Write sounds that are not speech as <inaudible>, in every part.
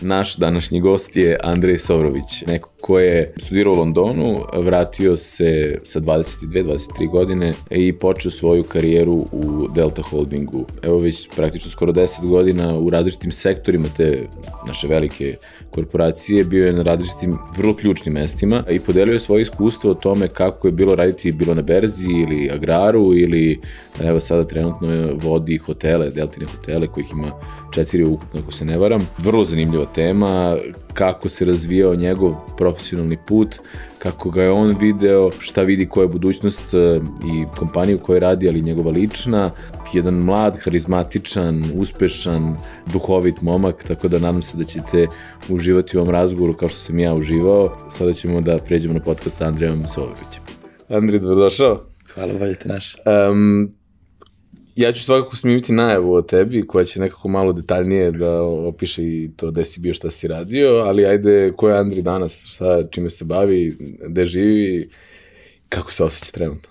Naš današnji gost je Andrej Sovrović, neko ko je studirao u Londonu, vratio se sa 22-23 godine i počeo svoju karijeru u Delta Holdingu. Evo već praktično skoro 10 godina u različitim sektorima te naše velike korporacije, bio je na različitim vrlo ključnim mestima i podelio je svoje iskustvo o tome kako je bilo raditi bilo na berzi ili agraru ili evo sada trenutno vodi hotele, deltine hotele kojih ima četiri ukupno ako se ne varam. Vrlo zanimljiva tema, kako se razvijao njegov profesionalni put, kako ga je on video, šta vidi koja je budućnost e, i kompaniju koju radi, ali njegova lična, jedan mlad, harizmatičan, uspešan, duhovit momak, tako da nadam se da ćete uživati u ovom razgovoru kao što sam ja uživao. Sada ćemo da pređemo na podcast sa Andrijom Sovovićem. Andrij, dobrodošao. Hvala, bolje te naš. Um, ja ću svakako snimiti najavu o tebi, koja će nekako malo detaljnije da opiše i to gde si bio, šta si radio, ali ajde, ko je Andri danas, šta, čime se bavi, gde živi, kako se osjeća trenutno?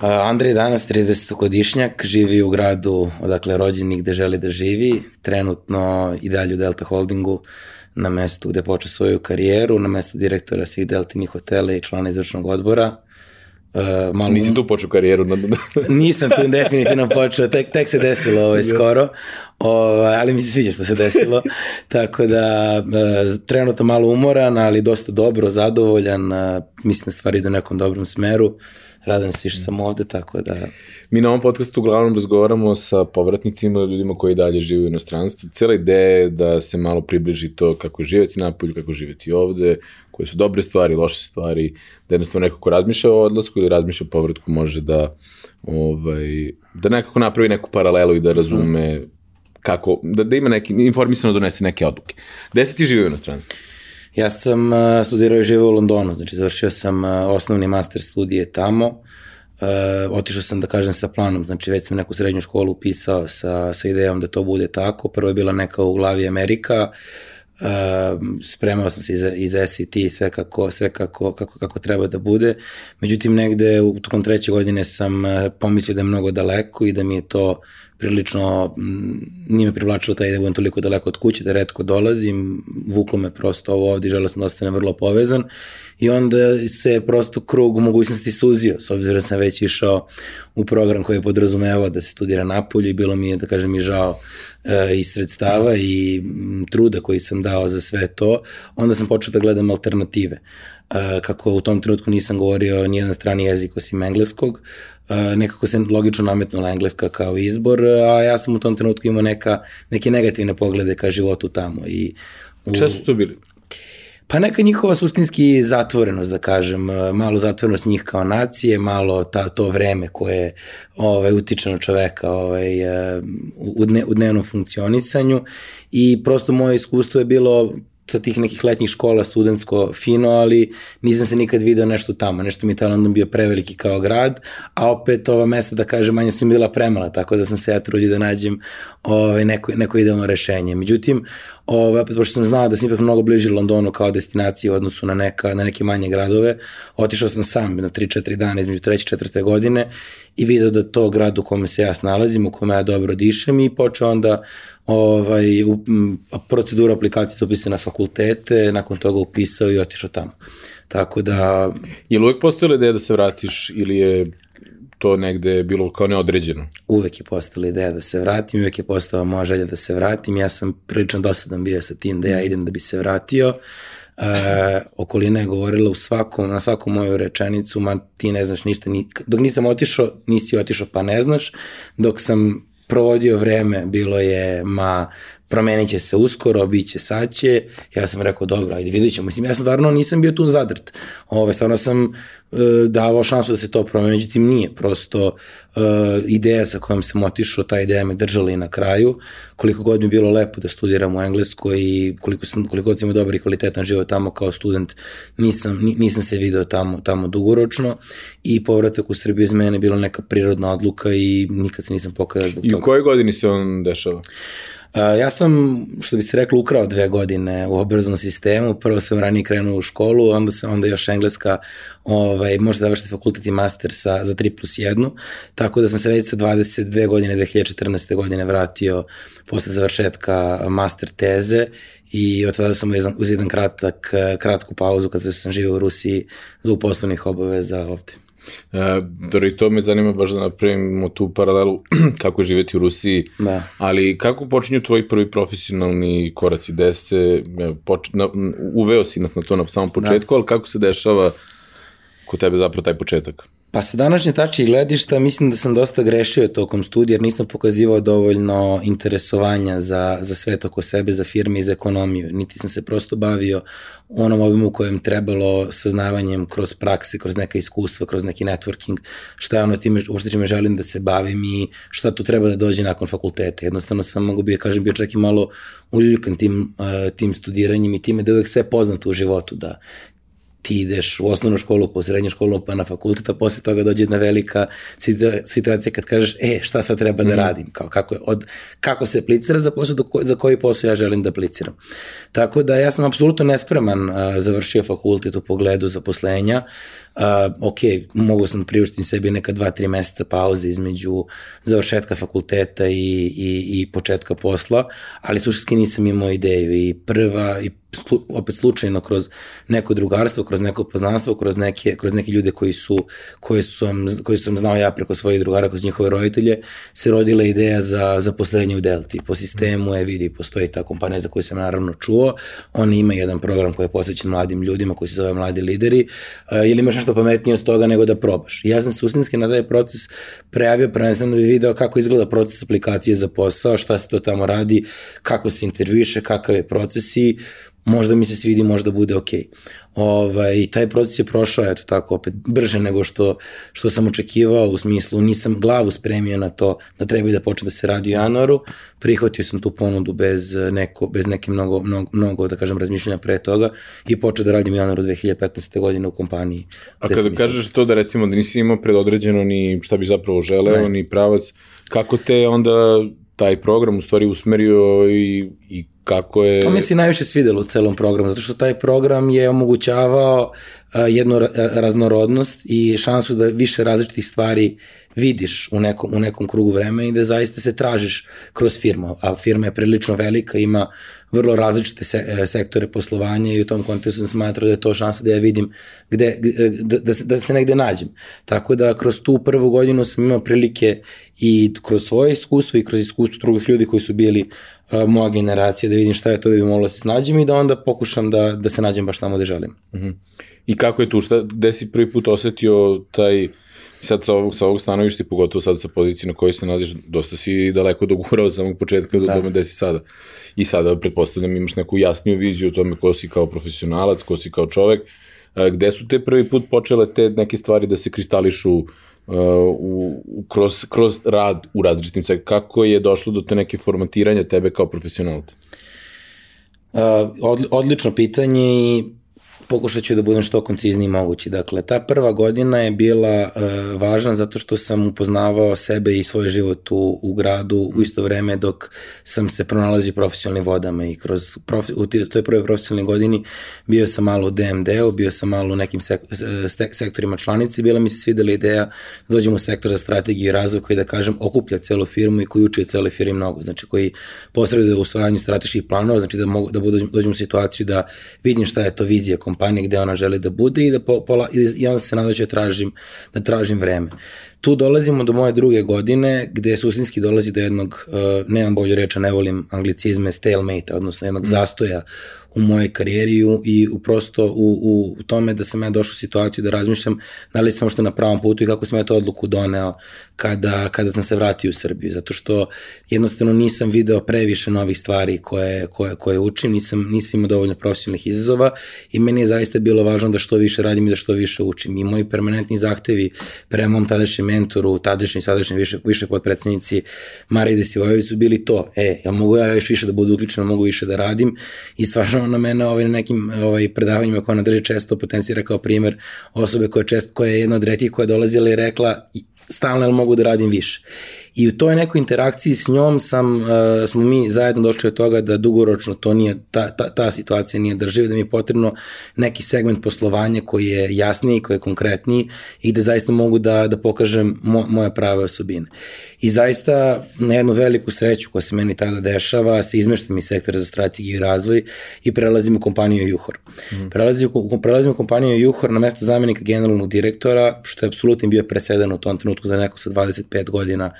Andrej danas 30-godišnjak, živi u gradu odakle rođeni gde želi da živi, trenutno i dalje u Delta Holdingu na mestu gde počeo svoju karijeru, na mestu direktora svih Deltinih hotela i člana izvršnog odbora. Uh, malo... Nisi tu počeo karijeru? Na... <laughs> Nisam tu definitivno počeo, tek, tek se desilo ovaj, skoro, ovaj, ali mi se sviđa što se desilo, <laughs> tako da uh, trenutno malo umoran, ali dosta dobro, zadovoljan, uh, mislim da stvari idu u nekom dobrom smeru, radim se što sam ovde, tako da... Mi na ovom podcastu uglavnom razgovaramo sa povratnicima, ljudima koji dalje žive u inostranstvu. Cijela ideja je da se malo približi to kako živeti napolju, kako živeti ovde, koje su dobre stvari, loše stvari, da jednostavno neko ko razmišlja o odlasku ili razmišlja o povratku može da, ovaj, da nekako napravi neku paralelu i da razume kako, da, da ima neki, informisano donese neke odluke. Gde si ti živio u inostranstvu? Ja sam uh, studirao i živio u Londonu, znači završio sam uh, osnovni master studije tamo, uh, otišao sam da kažem sa planom, znači već sam neku srednju školu upisao sa, sa idejom da to bude tako, prvo je bila neka u glavi Amerika, Uh, spremao sam se i za, i za SET i sve kako, sve kako, kako, kako treba da bude. Međutim, negde u tokom treće godine sam pomislio da je mnogo daleko i da mi je to prilično, nije me privlačilo taj da budem toliko daleko od kuće, da redko dolazim, vuklo me prosto ovo ovde i želeo sam da ostanem vrlo povezan i onda se prosto krug mogućnosti suzio, s obzirom da sam već išao u program koji je podrazumevao da se studira napolju i bilo mi je, da kažem, i žao e, i sredstava i m, truda koji sam dao za sve to, onda sam počeo da gledam alternative. E, kako u tom trenutku nisam govorio nijedan strani jezik osim engleskog, e, nekako se logično nametnula engleska kao izbor, a ja sam u tom trenutku imao neka, neke negativne poglede ka životu tamo. I u... Šta su to bili? Pa neka njihova suštinski zatvorenost, da kažem, malo zatvorenost njih kao nacije, malo ta, to vreme koje ovaj, utiče na čoveka ovaj, u, dne, u dnevnom funkcionisanju i prosto moje iskustvo je bilo sa tih nekih letnjih škola studentsko fino, ali nisam se nikad video nešto tamo. Nešto mi je taj London bio preveliki kao grad, a opet ova mesta, da kažem, manje su mi bila premala, tako da sam se ja trudio da nađem ovaj, neko, neko idealno rešenje. Međutim, ovaj, opet, pošto sam znao da sam ipak mnogo bliži Londonu kao destinaciji u odnosu na, neka, na neke manje gradove, otišao sam sam na 3-4 dana između 3. i 4. godine i video da to grad u kome se ja snalazim, u kome ja dobro dišem i počeo onda ovaj, procedura aplikacije za upise na fakultete, nakon toga upisao i otišao tamo. Tako da... Je li uvek postojala ideja da se vratiš ili je to negde bilo kao neodređeno? Uvek je postala ideja da se vratim, uvek je postala moja želja da se vratim. Ja sam prilično dosadan bio sa tim da ja idem da bi se vratio. E, okolina je govorila u svakom, na svakom moju rečenicu, ma ti ne znaš ništa, ni, dok nisam otišao, nisi otišao pa ne znaš, dok sam provodio vreme, bilo je, ma, promenit će se uskoro, bit će sad će, ja sam rekao, dobro, ajde, vidit ćemo. Mislim, ja stvarno nisam bio tu zadrt. Ove, stvarno sam e, davao šansu da se to promeni, međutim nije. Prosto e, ideja sa kojom sam otišao, ta ideja me držala i na kraju. Koliko god mi bilo lepo da studiram u Engleskoj i koliko, sam, koliko god sam imao dobar i kvalitetan život tamo kao student, nisam, nisam se video tamo, tamo dugoročno i povratak u Srbiju iz mene je bila neka prirodna odluka i nikad se nisam pokazao zbog toga. I u kojoj godini se on dešava? Ja sam, što bi se reklo, ukrao dve godine u obrazovnom sistemu. Prvo sam ranije krenuo u školu, onda sam onda još engleska, ovaj, možda završiti fakultet i master sa, za 3 plus 1, tako da sam se već sa 22 godine, 2014. godine vratio posle završetka master teze i od tada sam uz jedan, jedan kratak, kratku pauzu kad sam živio u Rusiji zbog poslovnih obaveza ovde. E, Dori, to me zanima baš da napravimo tu paralelu <clears throat> kako živeti u Rusiji, da. ali kako počinju tvoji prvi profesionalni koraci, gde se, poč, na, uveo si nas na to na samom početku, da. ali kako se dešava kod tebe zapravo taj početak? Pa sa današnje tačke gledišta mislim da sam dosta grešio tokom studija jer nisam pokazivao dovoljno interesovanja za, za sve oko sebe, za firme i za ekonomiju. Niti sam se prosto bavio onom obimu kojem trebalo saznavanjem kroz prakse, kroz neka iskustva, kroz neki networking, šta je ono time, uopšte čime želim da se bavim i šta tu treba da dođe nakon fakulteta. Jednostavno sam mogu bi, kažem, bio čak i malo uljuljukan tim, uh, tim studiranjem i time da uvek sve poznato u životu, da ti ideš u osnovnu školu, po srednju školu, pa na fakultet, a posle toga dođe jedna velika situacija kad kažeš, e, šta sad treba da mhm. radim, kao kako, je, od, kako se aplicira za posao, ko, za koji posao ja želim da apliciram. Tako da ja sam apsolutno nespreman uh, završio fakultet u pogledu zaposlenja, uh, ok, mogu sam da priuštiti sebi neka dva, tri meseca pauze između završetka fakulteta i, i, i početka posla, ali suštinski nisam imao ideju i prva, i opet slučajno kroz neko drugarstvo, kroz neko poznanstvo, kroz neke, kroz neke ljude koji su, koji, sam, koji sam znao ja preko svojih drugara, kroz njihove roditelje, se rodila ideja za zaposlenje u Delti. Po sistemu je, vidi, postoji ta kompanija za koju sam naravno čuo, oni ima jedan program koji je posvećen mladim ljudima koji se zove Mladi lideri, uh, ili imaš pametnije od toga nego da probaš. Ja sam suštinski na taj proces prejavio prvenstveno da bi video kako izgleda proces aplikacije za posao, šta se to tamo radi, kako se intervjuše, kakav je proces i možda mi se svidi, možda bude. Okay. Ovaj, taj proces je prošao, eto tako, opet brže nego što, što sam očekivao, u smislu nisam glavu spremio na to da treba i da počne da se radi u januaru, prihvatio sam tu ponudu bez, neko, bez neke mnogo, mnogo, mnogo, da kažem, razmišljanja pre toga i počeo da radim u januaru 2015. godine u kompaniji. A kada kažeš to da recimo da nisi imao predodređeno ni šta bi zapravo želeo, ne. ni pravac, kako te onda taj program u stvari usmerio i, i kako je... To mi se najviše svidelo u celom programu, zato što taj program je omogućavao jednu raznorodnost i šansu da više različitih stvari vidiš u nekom, u nekom krugu vremena i da zaista se tražiš kroz firmu, a firma je prilično velika, ima vrlo različite se, e, sektore poslovanja i u tom kontekstu sam smatrao da je to šansa da ja vidim gde, da, da, da se negde nađem. Tako da kroz tu prvu godinu sam imao prilike i kroz svoje iskustvo i kroz iskustvo drugih ljudi koji su bili uh, moja generacija da vidim šta je to da bi moglo da se snađem i da onda pokušam da, da se nađem baš tamo gde želim. Mhm. -huh. I kako je tu, šta, gde si prvi put osetio taj sad sa ovog, sa ovog stanovišta i pogotovo sad sa pozicije na kojoj se nalaziš, dosta si daleko dogurao od samog početka do da. tome gde si sada. I sada, pretpostavljam, imaš neku jasniju viziju o tome ko si kao profesionalac, ko si kao čovek. Gde su te prvi put počele te neke stvari da se kristališu uh, u, u, kroz, kroz rad u različitim sektorima? Kako je došlo do te neke formatiranja tebe kao profesionalca? Uh, odlično pitanje i pokušat ću da budem što koncizniji mogući. Dakle, ta prva godina je bila uh, važna zato što sam upoznavao sebe i svoj život u, u gradu u isto vreme dok sam se pronalazio profesionalnim vodama i kroz profi, u toj prvoj profesionalnoj godini bio sam malo u DMD-u, bio sam malo u nekim sek, sek, sektorima članice i bila mi se svidela ideja da dođem u sektor za strategiju i razvoj koji da kažem okuplja celu firmu i koji uči cele firme mnogo, znači koji posreduje u usvajanju strateških planova, znači da, mogu, da dođem u situaciju da vidim šta je to vizija kompanije kompanije gde ona želi da bude i da po, pola, i onda se nadam da da tražim, da tražim vreme. Tu dolazimo do moje druge godine, gde suštinski dolazi do jednog, uh, nemam bolju reča, ne volim anglicizme, stalemate, odnosno jednog mm. zastoja u mojoj karijeri i u prosto u, u tome da sam ja došao u situaciju da razmišljam da li sam što na pravom putu i kako sam ja to odluku doneo kada, kada sam se vratio u Srbiju, zato što jednostavno nisam video previše novih stvari koje, koje, koje učim, nisam, nisam imao dovoljno profesionalnih izazova i meni je zaista bilo važno da što više radim i da što više učim i moji permanentni zahtevi prema mom tadašnjem mentoru, tadašnji, sadašnji više, više podpredsednici Marije Desivojević su bili to, e, jel mogu ja još više da budu uključen, mogu više da radim i stvarno na mene ovaj, na nekim ovaj, predavanjima koja ona drži često potencira kao primer osobe koja, čest, koja je jedna od retih koja je dolazila i rekla stalno jel mogu da radim više. I u toj nekoj interakciji s njom sam, uh, smo mi zajedno došli od toga da dugoročno to nije, ta, ta, ta situacija nije drživa, da mi je potrebno neki segment poslovanja koji je jasniji, koji je konkretniji i da zaista mogu da, da pokažem mo, moje prave osobine. I zaista na jednu veliku sreću koja se meni tada dešava, se izmeštam iz sektora za strategiju i razvoj i prelazim u kompaniju Juhor. Mm. Prelazim, prelazim u kompaniju Juhor na mesto zamenika generalnog direktora, što je apsolutno bio presedan u tom trenutku da neko sa 25 godina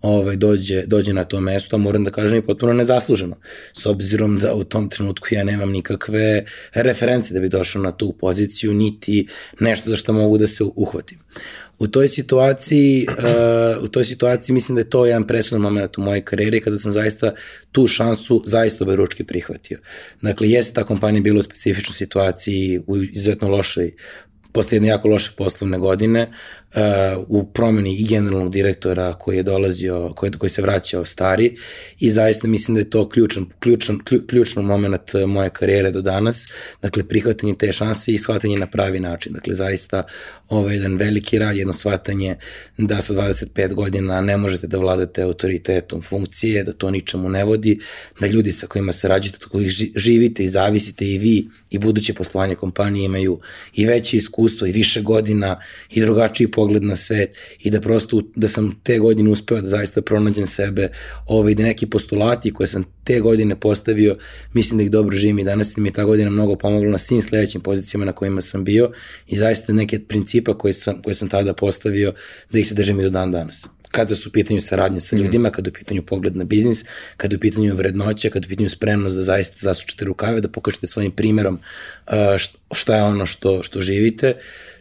ovaj, dođe, dođe na to mesto, moram da kažem i potpuno nezasluženo, s obzirom da u tom trenutku ja nemam nikakve reference da bi došao na tu poziciju, niti nešto za što mogu da se uhvatim. U toj situaciji, uh, u toj situaciji mislim da je to jedan presudan moment u mojoj karijeri kada sam zaista tu šansu zaista oberučki prihvatio. Dakle, jeste ta kompanija bila u specifičnoj situaciji, u izuzetno lošoj posle jedne jako loše poslovne godine, uh, u promeni i generalnog direktora koji je dolazio, koji, koji se vraćao stari i zaista mislim da je to ključan, ključan, ključan moment moje karijere do danas, dakle prihvatanje te šanse i shvatanje na pravi način, dakle zaista ovo je jedan veliki rad, jedno shvatanje da sa 25 godina ne možete da vladate autoritetom funkcije, da to ničemu ne vodi, da ljudi sa kojima se rađete, od kojih živite i zavisite i vi i buduće poslovanje kompanije imaju i veće iskustvo i više godina i drugačiji pogled na svet i da prosto da sam te godine uspeo da zaista pronađem sebe ovaj, da neki postulati koje sam te godine postavio, mislim da ih dobro živim i danas mi je ta godina mnogo pomogla na svim sledećim pozicijama na kojima sam bio i zaista neke principa koje sam, koje sam tada postavio da ih se držim i do dan danas kada su u pitanju saradnje sa mhm. ljudima, kada je u pitanju pogled na biznis, kada je u pitanju vrednoća, kada je u pitanju spremnost da zaista zasučete rukave, da pokažete svojim primerom uh, šta je ono što, što živite.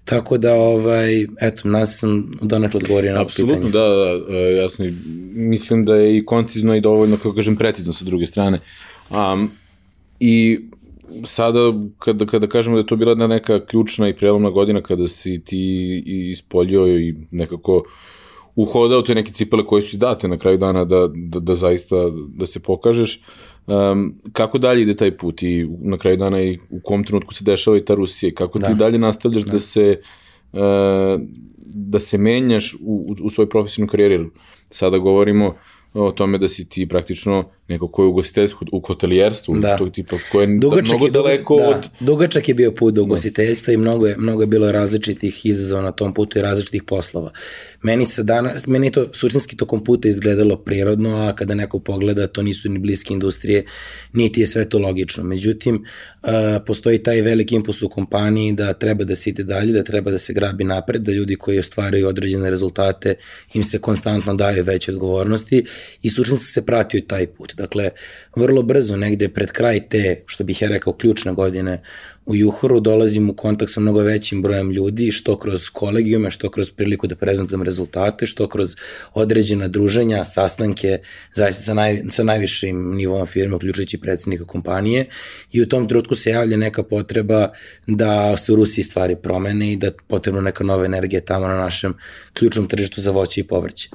Tako da, ovaj, eto, nas sam donekle odgovorio na Apsolutno, pitanje. da, da, e, jasno. Mislim da je i koncizno i dovoljno, kako kažem, precizno sa druge strane. Um, I sada, kada, kada kažemo da je to bila neka ključna i prelomna godina, kada si ti ispoljio i nekako uh, uhodao te neke cipele koje su ti date na kraju dana da, da, da zaista da se pokažeš. Um, kako dalje ide taj put i na kraju dana i u kom trenutku se dešava i ta Rusija i kako da. ti dalje nastavljaš da, da se uh, da se menjaš u, u svojoj profesionalnoj karijeri. Sada govorimo o tome da si ti praktično neko ko je u gostiteljstvu, u hotelijerstvu, da. tog tipa, ko je dugačak mnogo je, daleko da, od... Dugačak je bio put do ugostiteljstva da. i mnogo je, mnogo je bilo različitih izazova na tom putu i različitih poslova. Meni se danas, meni je to suštinski tokom puta izgledalo prirodno, a kada neko pogleda, to nisu ni bliske industrije, niti je sve to logično. Međutim, postoji taj veliki impuls u kompaniji da treba da se ide dalje, da treba da se grabi napred, da ljudi koji ostvaraju određene rezultate im se konstantno daju veće odgovornosti i suštinski se pratio taj put. Dakle, vrlo brzo, negde pred kraj te, što bih ja rekao, ključne godine u Juhoru dolazim u kontakt sa mnogo većim brojem ljudi, što kroz kolegijume, što kroz priliku da prezentujem rezultate, što kroz određena druženja, sastanke, zaista sa, naj, sa najvišim nivom firme, uključujući predsednika kompanije i u tom trutku se javlja neka potreba da se u Rusiji stvari promene i da potrebno neka nova energija tamo na našem ključnom tržištu za voće i povrće.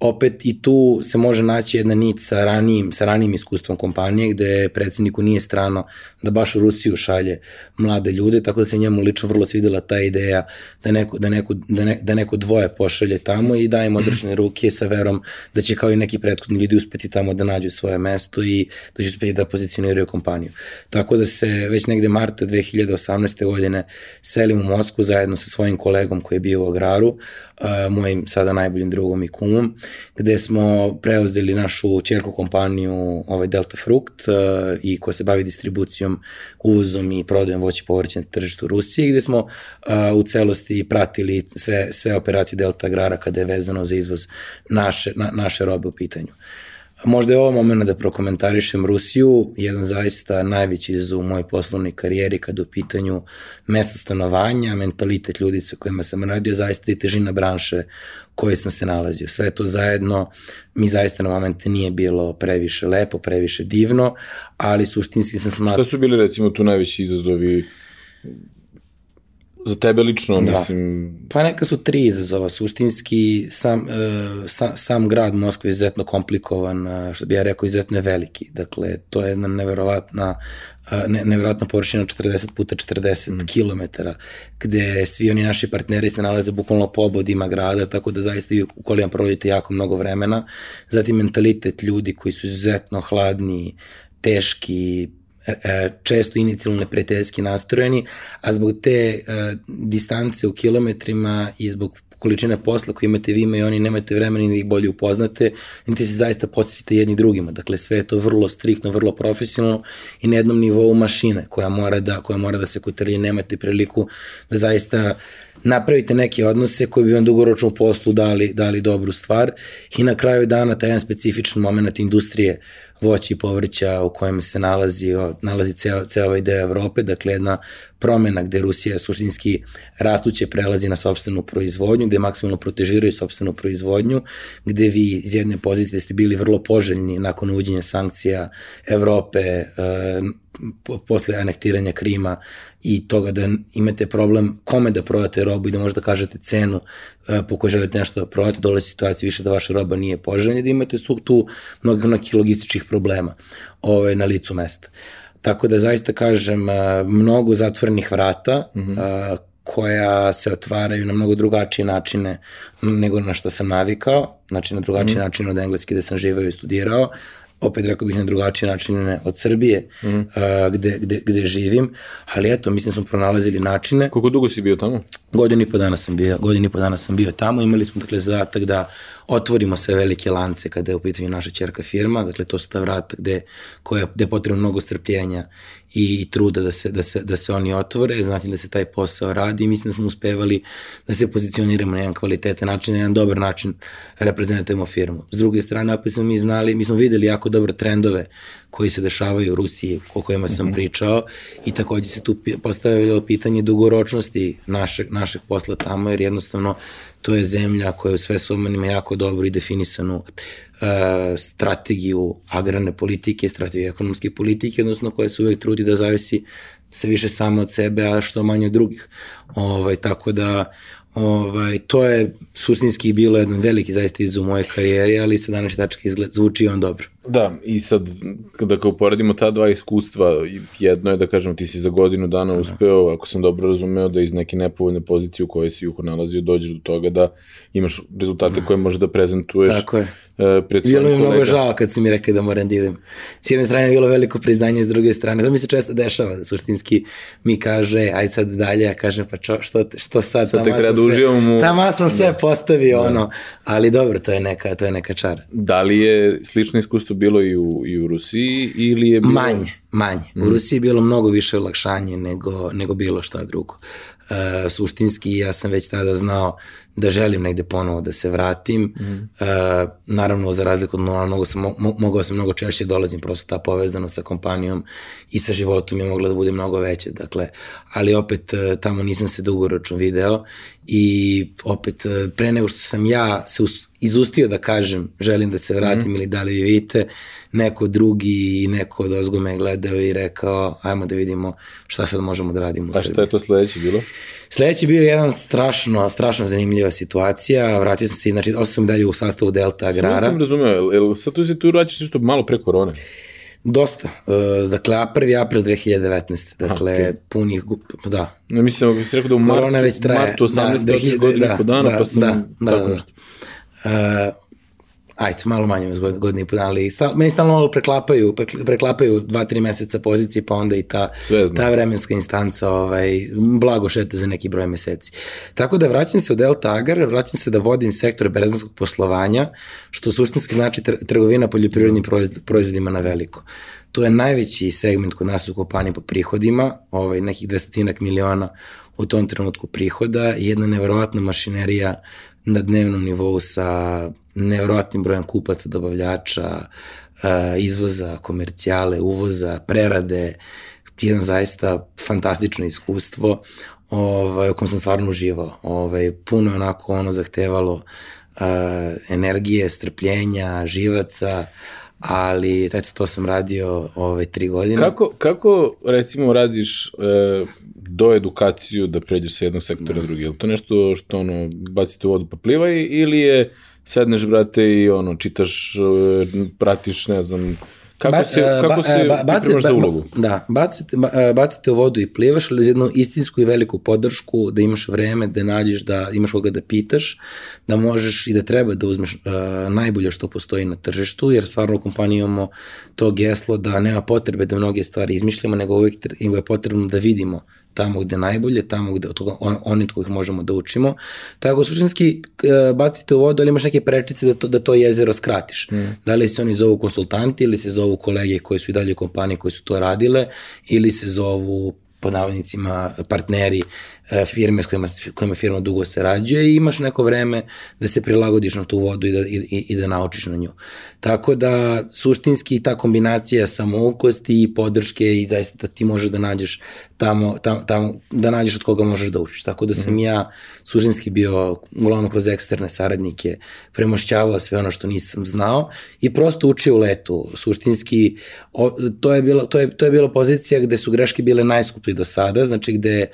Opet i tu se može naći jedna nit sa ranijim, sa ranijim iskustvom kompanije gde predsedniku nije strano da baš u Rusiju šalje mlade ljude, tako da se njemu lično vrlo svidela ta ideja da neko, da neko, da ne, da neko dvoje pošalje tamo i da im održene ruke sa verom da će kao i neki prethodni ljudi uspeti tamo da nađu svoje mesto i da će uspeti da pozicioniraju kompaniju. Tako da se već negde marta 2018. godine selim u Mosku zajedno sa svojim kolegom koji je bio u agraru, mojim sada najboljim drugom i kumom, gde smo preuzeli našu čerku kompaniju ovaj Delta Frukt i koja se bavi distribucijom, uvozom i prodajom voće povrće na tržištu Rusije, gde smo uh, u celosti pratili sve, sve operacije Delta Agrara kada je vezano za izvoz naše, na, naše robe u pitanju. Možda je ovo moment da prokomentarišem Rusiju, jedan zaista najveći izazov u mojoj poslovnoj karijeri kada u pitanju mesto stanovanja, mentalitet ljudi sa kojima sam radio, zaista i težina branše koje sam se nalazio. Sve to zajedno mi zaista na momente nije bilo previše lepo, previše divno, ali suštinski sam smatram... Šta su bili recimo tu najveći izazovi za tebe lično, da. mislim... Pa neka su tri izazova. Suštinski, sam, uh, sa, sam grad Moskva je izuzetno komplikovan, uh, što bi ja rekao, izuzetno je veliki. Dakle, to je jedna neverovatna ne, neverovatna površina 40 puta 40 mm. km, gde svi oni naši partneri se nalaze bukvalno po obodima grada, tako da zaista vi u kolijama provodite jako mnogo vremena. Zatim mentalitet ljudi koji su izuzetno hladni, teški, e, e, često inicijalno neprijateljski nastrojeni, a zbog te uh, distance u kilometrima i zbog količine posla koju imate vi ima i oni nemate vremena da ih bolje upoznate, niti se zaista posvetite jedni drugima. Dakle, sve je to vrlo striktno, vrlo profesionalno i na jednom nivou mašine koja mora da, koja mora da se kotrlje, nemate priliku da zaista napravite neke odnose koji bi vam dugoročno u poslu dali, dali dobru stvar i na kraju dana taj jedan specifičan moment industrije voća i povrća u kojem se nalazi, nalazi ceo, ceo ovaj deo Evrope, dakle jedna promena gde Rusija suštinski rastuće prelazi na sobstvenu proizvodnju, gde maksimalno protežiraju sobstvenu proizvodnju, gde vi iz jedne pozicije ste bili vrlo poželjni nakon uvođenja sankcija Evrope, e, posle anektiranja Krima i toga da imate problem kome da prodate robu i da možete da kažete cenu e, po kojoj želite nešto da prodate, dole situacija više da vaša roba nije poželjna, da imate su tu mnogo nekih logističkih problema ovaj, na licu mesta. Tako da zaista kažem, e, mnogo zatvorenih vrata, mm -hmm. koja se otvaraju na mnogo drugačije načine nego na što sam navikao, znači na drugačiji mm. način od engleski da sam živeo i studirao, opet rekao bih na drugačije načine od Srbije, mm. uh, gde, gde, gde živim, ali eto, mislim smo pronalazili načine. Koliko dugo si bio tamo? Godinu i po dana sam bio, godinu i po dana sam bio tamo, imali smo dakle zadatak da otvorimo sve velike lance kada je u pitanju naša čerka firma, dakle to su ta vrata gde, koje, gde je potrebno mnogo strpljenja i truda da se, da se, da se oni otvore, znači da se taj posao radi i mislim da smo uspevali da se pozicioniramo na jedan kvalitetan način, na jedan dobar način reprezentujemo firmu. S druge strane, opet smo mi znali, mi smo videli jako dobre trendove koji se dešavaju u Rusiji, o kojima sam mm -hmm. pričao i takođe se tu postavilo pitanje dugoročnosti našeg, našeg posla tamo, jer jednostavno to je zemlja koja u sve svojom ima jako dobro i definisanu uh, strategiju agrarne politike, strategiju ekonomske politike, odnosno koja se uvek trudi da zavisi se više samo od sebe, a što manje od drugih. Ovaj, tako da Ovaj, to je suštinski bilo jedan veliki zaista izazov moje karijere, ali sa današnje tačke izgled, zvuči on dobro. Da, i sad, kada kao uporedimo ta dva iskustva, jedno je da kažem ti si za godinu dana da. uspeo, ako sam dobro razumeo, da iz neke nepovoljne pozicije u kojoj si juho nalazio, dođeš do toga da imaš rezultate da. koje možeš da prezentuješ Tako je. Uh, pred bilo mi mnogo žao kad su mi rekli da moram da idem. S jedne strane je bilo veliko priznanje, s druge strane, to mi se često dešava, da suštinski mi kaže, aj sad dalje, ja kažem, pa čo, što, što sad, sad tamo sam sve, mu... tamo sam sve da. postavio, da. ono, ali dobro, to je neka, to je neka čara. Da li je slično iskustvo bilo i u, i u Rusiji ili je bilo... Manje, manje. Mm. U Rusiji je bilo mnogo više olakšanje nego, nego bilo šta drugo. E, suštinski ja sam već tada znao da želim negde ponovo da se vratim. Mm. E, naravno, za razliku od mnogo, mnogo sam, mo, mogao sam mnogo češće dolazim, prosto ta povezano sa kompanijom i sa životom je mogla da bude mnogo veće. Dakle, ali opet e, tamo nisam se dugoročno video i opet e, pre nego što sam ja se izustio da kažem želim da se vratim mm. ili da li vi vidite, neko drugi i neko od ozgo me gledao i rekao ajmo da vidimo šta sad možemo da radimo u Srbiji. A šta je to sledeće bilo? Sledeći bio jedan strašno, strašno zanimljiva situacija. Vratio sam se, znači, ostao sam dalje u sastavu Delta Agrara. Sve sam razumeo, jel sad tu se tu vraćaš nešto malo pre korone? Dosta. Uh, dakle, 1. april 2019. Dakle, Aha, okay. punih, da. Ne mislim, ako si rekao da u martu, već traje, martu 18. Da, da, godinu da, dana, da, pa sam da, da, tako da, nešto. Uh, ajde, malo manje od godine i po dana, ali stal, meni stalno malo preklapaju, preklapaju dva, tri meseca pozicije, pa onda i ta, ta vremenska instanca ovaj, blago šeta za neki broj meseci. Tako da vraćam se u Delta Agar, vraćam se da vodim sektor berzanskog poslovanja, što suštinski znači trgovina poljoprivrednim proizvodima na veliko. To je najveći segment kod nas u kompaniji po prihodima, ovaj, nekih 200 miliona u tom trenutku prihoda jedna neverovatna mašinerija na dnevnom nivou sa nevjerojatnim brojem kupaca, dobavljača, e, izvoza, komercijale, uvoza, prerade, jedan zaista fantastično iskustvo ovaj, u kojem sam stvarno uživao. Ovaj, puno je onako ono zahtevalo uh, energije, strpljenja, živaca, ali eto to sam radio ovaj, tri godine. Kako, kako recimo radiš uh, do edukaciju da pređeš sa jednog sektora na drugi? Je li to nešto što ono, bacite u vodu pa plivaj ili je sedneš, brate, i ono, čitaš, e, pratiš, ne znam, Kako ba, se, kako ba, se ba, bacite, za ulogu? Da, bacite, ba, bacite u vodu i plivaš, ali uz jednu istinsku i veliku podršku, da imaš vreme, da nađeš, da imaš koga da pitaš, da možeš i da treba da uzmeš uh, najbolje što postoji na tržištu, jer stvarno u kompaniji imamo to geslo da nema potrebe da mnoge stvari izmišljamo, nego uvijek nego je potrebno da vidimo tamo gde najbolje, tamo gde od toga, on, oni od kojih možemo da učimo. Tako suštinski e, bacite u vodu, ali imaš neke prečice da to, da to jezero skratiš. Mm. Da li se oni zovu konsultanti ili se zovu kolege koji su i dalje u kompaniji koji su to radile ili se zovu pod navodnicima partneri firme s kojima, kojima firma dugo sarađuje i imaš neko vreme da se prilagodiš na tu vodu i da, i, i da naučiš na nju. Tako da suštinski ta kombinacija samoukosti i podrške i zaista da ti možeš da nađeš tamo, tamo, tamo da nađeš od koga možeš da učiš. Tako da sam mm -hmm. ja suštinski bio uglavnom kroz eksterne saradnike premošćavao sve ono što nisam znao i prosto učio u letu. Suštinski o, to je bilo to je to je bila pozicija gde su greške bile najskuplje do sada, znači gde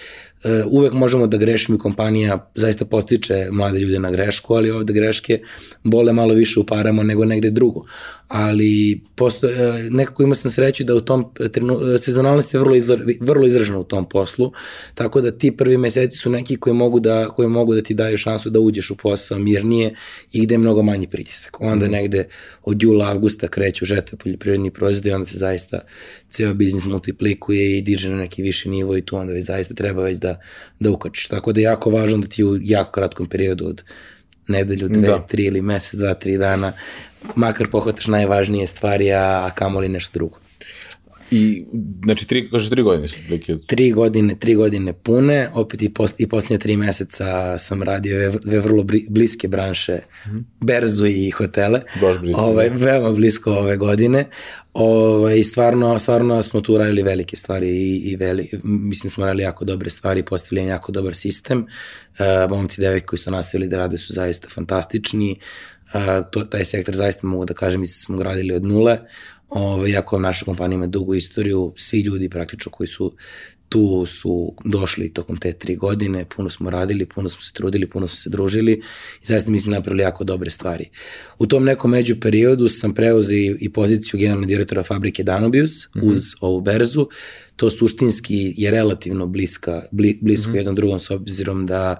uh, uvek možemo da grešimo i kompanija zaista postiče mlade ljude na grešku, ali ovde greške bole malo više u parama nego negde drugo ali posto, e, nekako imao sam sreću da u tom trenu, sezonalnost je vrlo, izra, vrlo izražena u tom poslu, tako da ti prvi meseci su neki koji mogu da, koji mogu da ti daju šansu da uđeš u posao mirnije i gde je mnogo manji pritisak. Onda mm. negde od jula, avgusta kreću žetve poljoprivrednih proizvoda i onda se zaista ceo biznis multiplikuje i diže na neki viši nivo i tu onda već zaista treba već da, da ukačiš. Tako da je jako važno da ti u jako kratkom periodu od nedelju, dve, da. tri ili mesec, dva, tri dana makar pohvataš najvažnije stvari, a kamoli nešto drugo. I, znači, tri, kaže, tri godine su prilike? Tri godine, tri godine pune, opet i, pos, i posljednje tri meseca sam radio ve, ve vrlo bliske branše, mm -hmm. berzu i hotele. Baš blisko. Ovaj, da. veoma blisko ove godine. Ovaj, stvarno, stvarno smo tu radili velike stvari i, i veli, mislim smo radili jako dobre stvari, postavili jako dobar sistem. Uh, momci devojke koji su nastavili da rade su zaista fantastični. Uh, to, taj sektor zaista mogu da kažem, mislim smo gradili od nule. Ove, jako naša kompanija ima dugu istoriju, svi ljudi praktično koji su tu su došli tokom te tri godine, puno smo radili, puno smo se trudili, puno smo se družili i zaista mislim napravili jako dobre stvari. U tom nekom među periodu sam preuzeo i poziciju generalnog direktora fabrike Danubius mm -hmm. uz ovu berzu. To suštinski je relativno bliska, bli, blisko mm -hmm. jednom drugom s obzirom da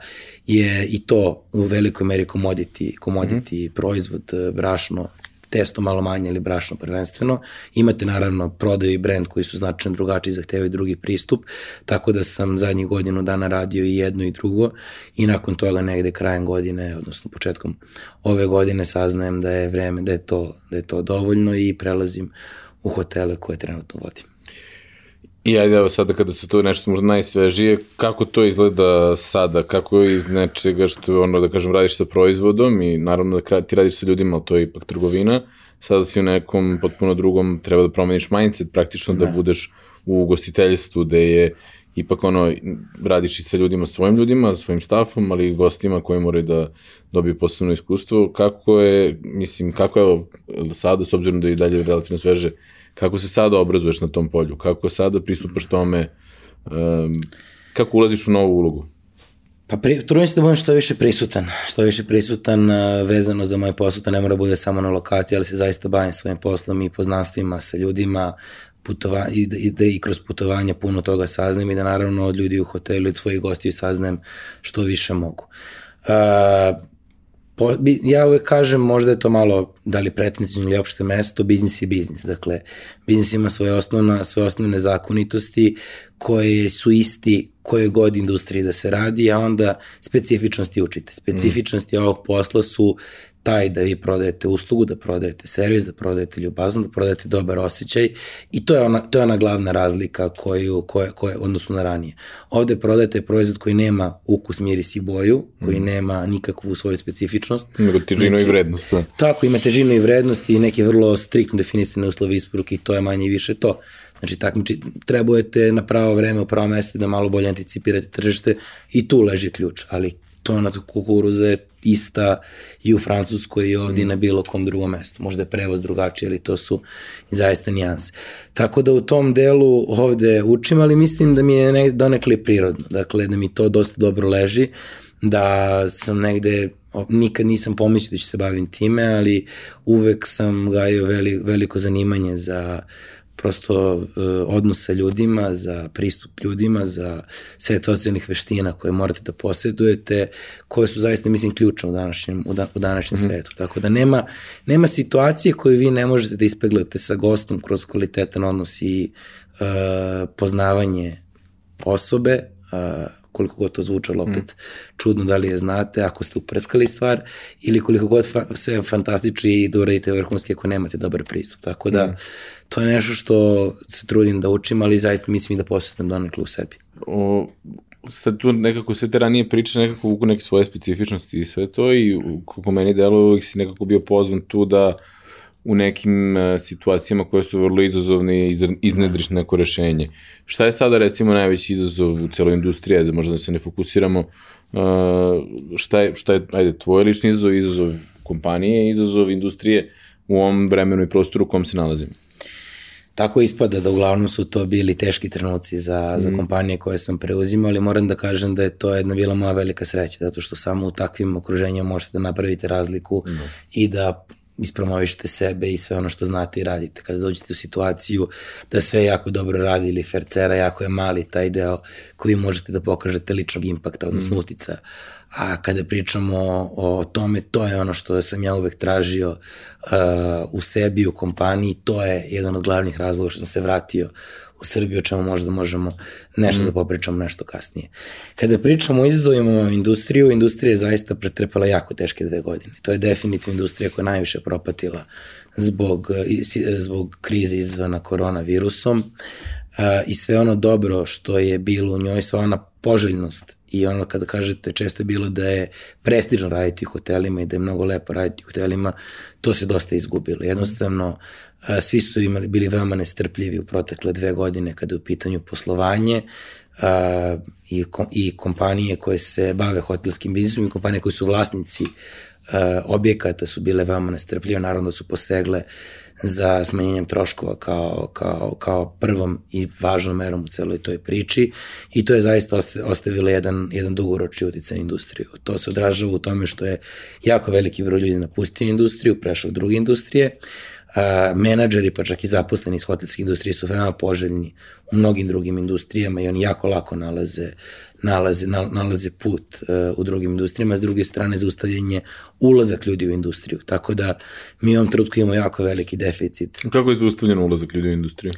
je i to u velikoj meri commodity, commodity mm -hmm. proizvod, brašno, testo malo manje ili brašno prvenstveno. Imate naravno prodaju i brand koji su značajno drugačiji, zahtevaju drugi pristup, tako da sam zadnjih godinu dana radio i jedno i drugo i nakon toga negde krajem godine, odnosno početkom ove godine saznajem da je vreme, da je to, da je to dovoljno i prelazim u hotele koje trenutno vodim. I ajde, evo sada kada se to nešto možda najsvežije, kako to izgleda sada, kako je iz nečega što, ono, da kažem, radiš sa proizvodom i naravno da ti radiš sa ljudima, ali to je ipak trgovina, sada si u nekom potpuno drugom, treba da promeniš mindset, praktično da, da. budeš u gostiteljstvu, gde je ipak ono, radiš i sa ljudima, svojim ljudima, svojim stafom, ali i gostima koji moraju da dobiju posebno iskustvo. Kako je, mislim, kako je sada, s obzirom da je i dalje relativno sveže, Kako se sada obrazuješ na tom polju? Kako sada pristupaš tome? Um, kako ulaziš u novu ulogu? Pa pri, trudim se da budem što više prisutan, što više prisutan uh, vezano za moj posao, to ne mora bude samo na lokaciji, ali se zaista bavim svojim poslom i poznanstvima sa ljudima, putova, i, da, i da i kroz putovanja puno toga saznam i da naravno od ljudi u hotelu i od svojih gostiju saznajem što više mogu. Uh, po, ja uvek kažem, možda je to malo, da li pretenzivno ili opšte mesto, biznis je biznis. Dakle, biznis ima svoje, osnovna, svoje osnovne zakonitosti koje su isti koje god industriji da se radi, a onda specifičnosti učite. Specifičnosti mm. ovog posla su taj da vi prodajete uslugu, da prodajete servis, da prodajete ljubazno, da prodajete dobar osjećaj i to je ona, to je ona glavna razlika koju, koje, koje, odnosno na ranije. Ovde prodajete proizvod koji nema ukus, miris i boju, koji mm. nema nikakvu svoju specifičnost. Nego težinu znači, i vrednost. Da. Tako, ima težinu i vrednost i neke vrlo striktno definisane uslovi isporuke i to je manje i više to. Znači, takmiči, trebujete na pravo vreme u pravo mesto da malo bolje anticipirate tržište i tu leži ključ, ali tona kukuruza je ista i u Francuskoj i ovdje mm. na bilo kom drugom mestu. Možda je prevoz drugačiji, ali to su zaista nijanse. Tako da u tom delu ovde učim, ali mislim da mi je ne, donekle prirodno. Dakle, da mi to dosta dobro leži, da sam negde nikad nisam pomislio da ću se bavim time, ali uvek sam gajio veli, veliko zanimanje za prosto uh, odnos sa ljudima, za pristup ljudima, za set socijalnih veština koje morate da posjedujete, koje su zaista, mislim, ključne u današnjem, u, da, u današnjem mm. svetu. Tako da nema, nema situacije koju vi ne možete da ispeglate sa gostom kroz kvalitetan odnos i uh, poznavanje osobe, uh, koliko god to zvučalo opet mm. čudno da li je znate, ako ste uprskali stvar ili koliko god fa sve fantastično i da uradite vrhunski ako nemate dobar pristup. Tako da mm. To je nešto što se trudim da učim, ali zaista mislim i da posjetim donekle u sebi. O, sad tu nekako sve te ranije priče nekako vuku neke svoje specifičnosti i sve to i kako meni delo uvijek si nekako bio pozvan tu da u nekim uh, situacijama koje su vrlo izazovne iznedriš neko rešenje. Šta je sada recimo najveći izazov u celoj industriji, da možda da se ne fokusiramo, uh, šta, je, šta je, ajde, tvoj lični izazov, izazov kompanije, izazov industrije u ovom vremenu i prostoru u kom se nalazimo? Tako ispada da uglavnom su to bili teški trenuci za, mm. za mhm. kompanije koje sam preuzimao, ali moram da kažem da je to jedna bila moja velika sreća, zato što samo u takvim okruženjima možete da napravite razliku mm. i da ispromovišete sebe i sve ono što znate i radite. Kada dođete u situaciju da sve jako dobro radi ili fercera jako je mali taj deo koji možete da pokažete ličnog impakta, odnosno mm. utica. A kada pričamo o, o tome, to je ono što sam ja uvek tražio uh, u sebi, u kompaniji, to je jedan od glavnih razloga što sam se vratio u Srbiji, o čemu možda možemo nešto mm. da popričamo nešto kasnije. Kada pričamo o izazovima industriju, industrija je zaista pretrpela jako teške dve godine. To je definitivno industrija koja najviše propatila zbog, zbog krize izvana koronavirusom i sve ono dobro što je bilo u njoj, sva ona poželjnost i ono kada kažete često je bilo da je prestižno raditi u hotelima i da je mnogo lepo raditi u hotelima, to se dosta izgubilo. Jednostavno, svi su imali, bili veoma nestrpljivi u protekle dve godine kada je u pitanju poslovanje i, i kompanije koje se bave hotelskim biznisom i kompanije koje su vlasnici objekata su bile veoma nestrpljive, naravno da su posegle za smanjenjem troškova kao, kao, kao prvom i važnom merom u celoj toj priči i to je zaista ostavilo jedan, jedan dugoročni uticaj na industriju. To se odražava u tome što je jako veliki broj ljudi napustio industriju, prešao u druge industrije, menadžeri, pa čak i zaposleni iz hotelske industrije su veoma poželjni u mnogim drugim industrijama i oni jako lako nalaze, nalaze, nalaze put uh, u drugim industrijama, s druge strane zaustavljanje ulazak ljudi u industriju. Tako da mi u ovom trenutku imamo jako veliki deficit. Kako je zaustavljen ulazak ljudi u industriju?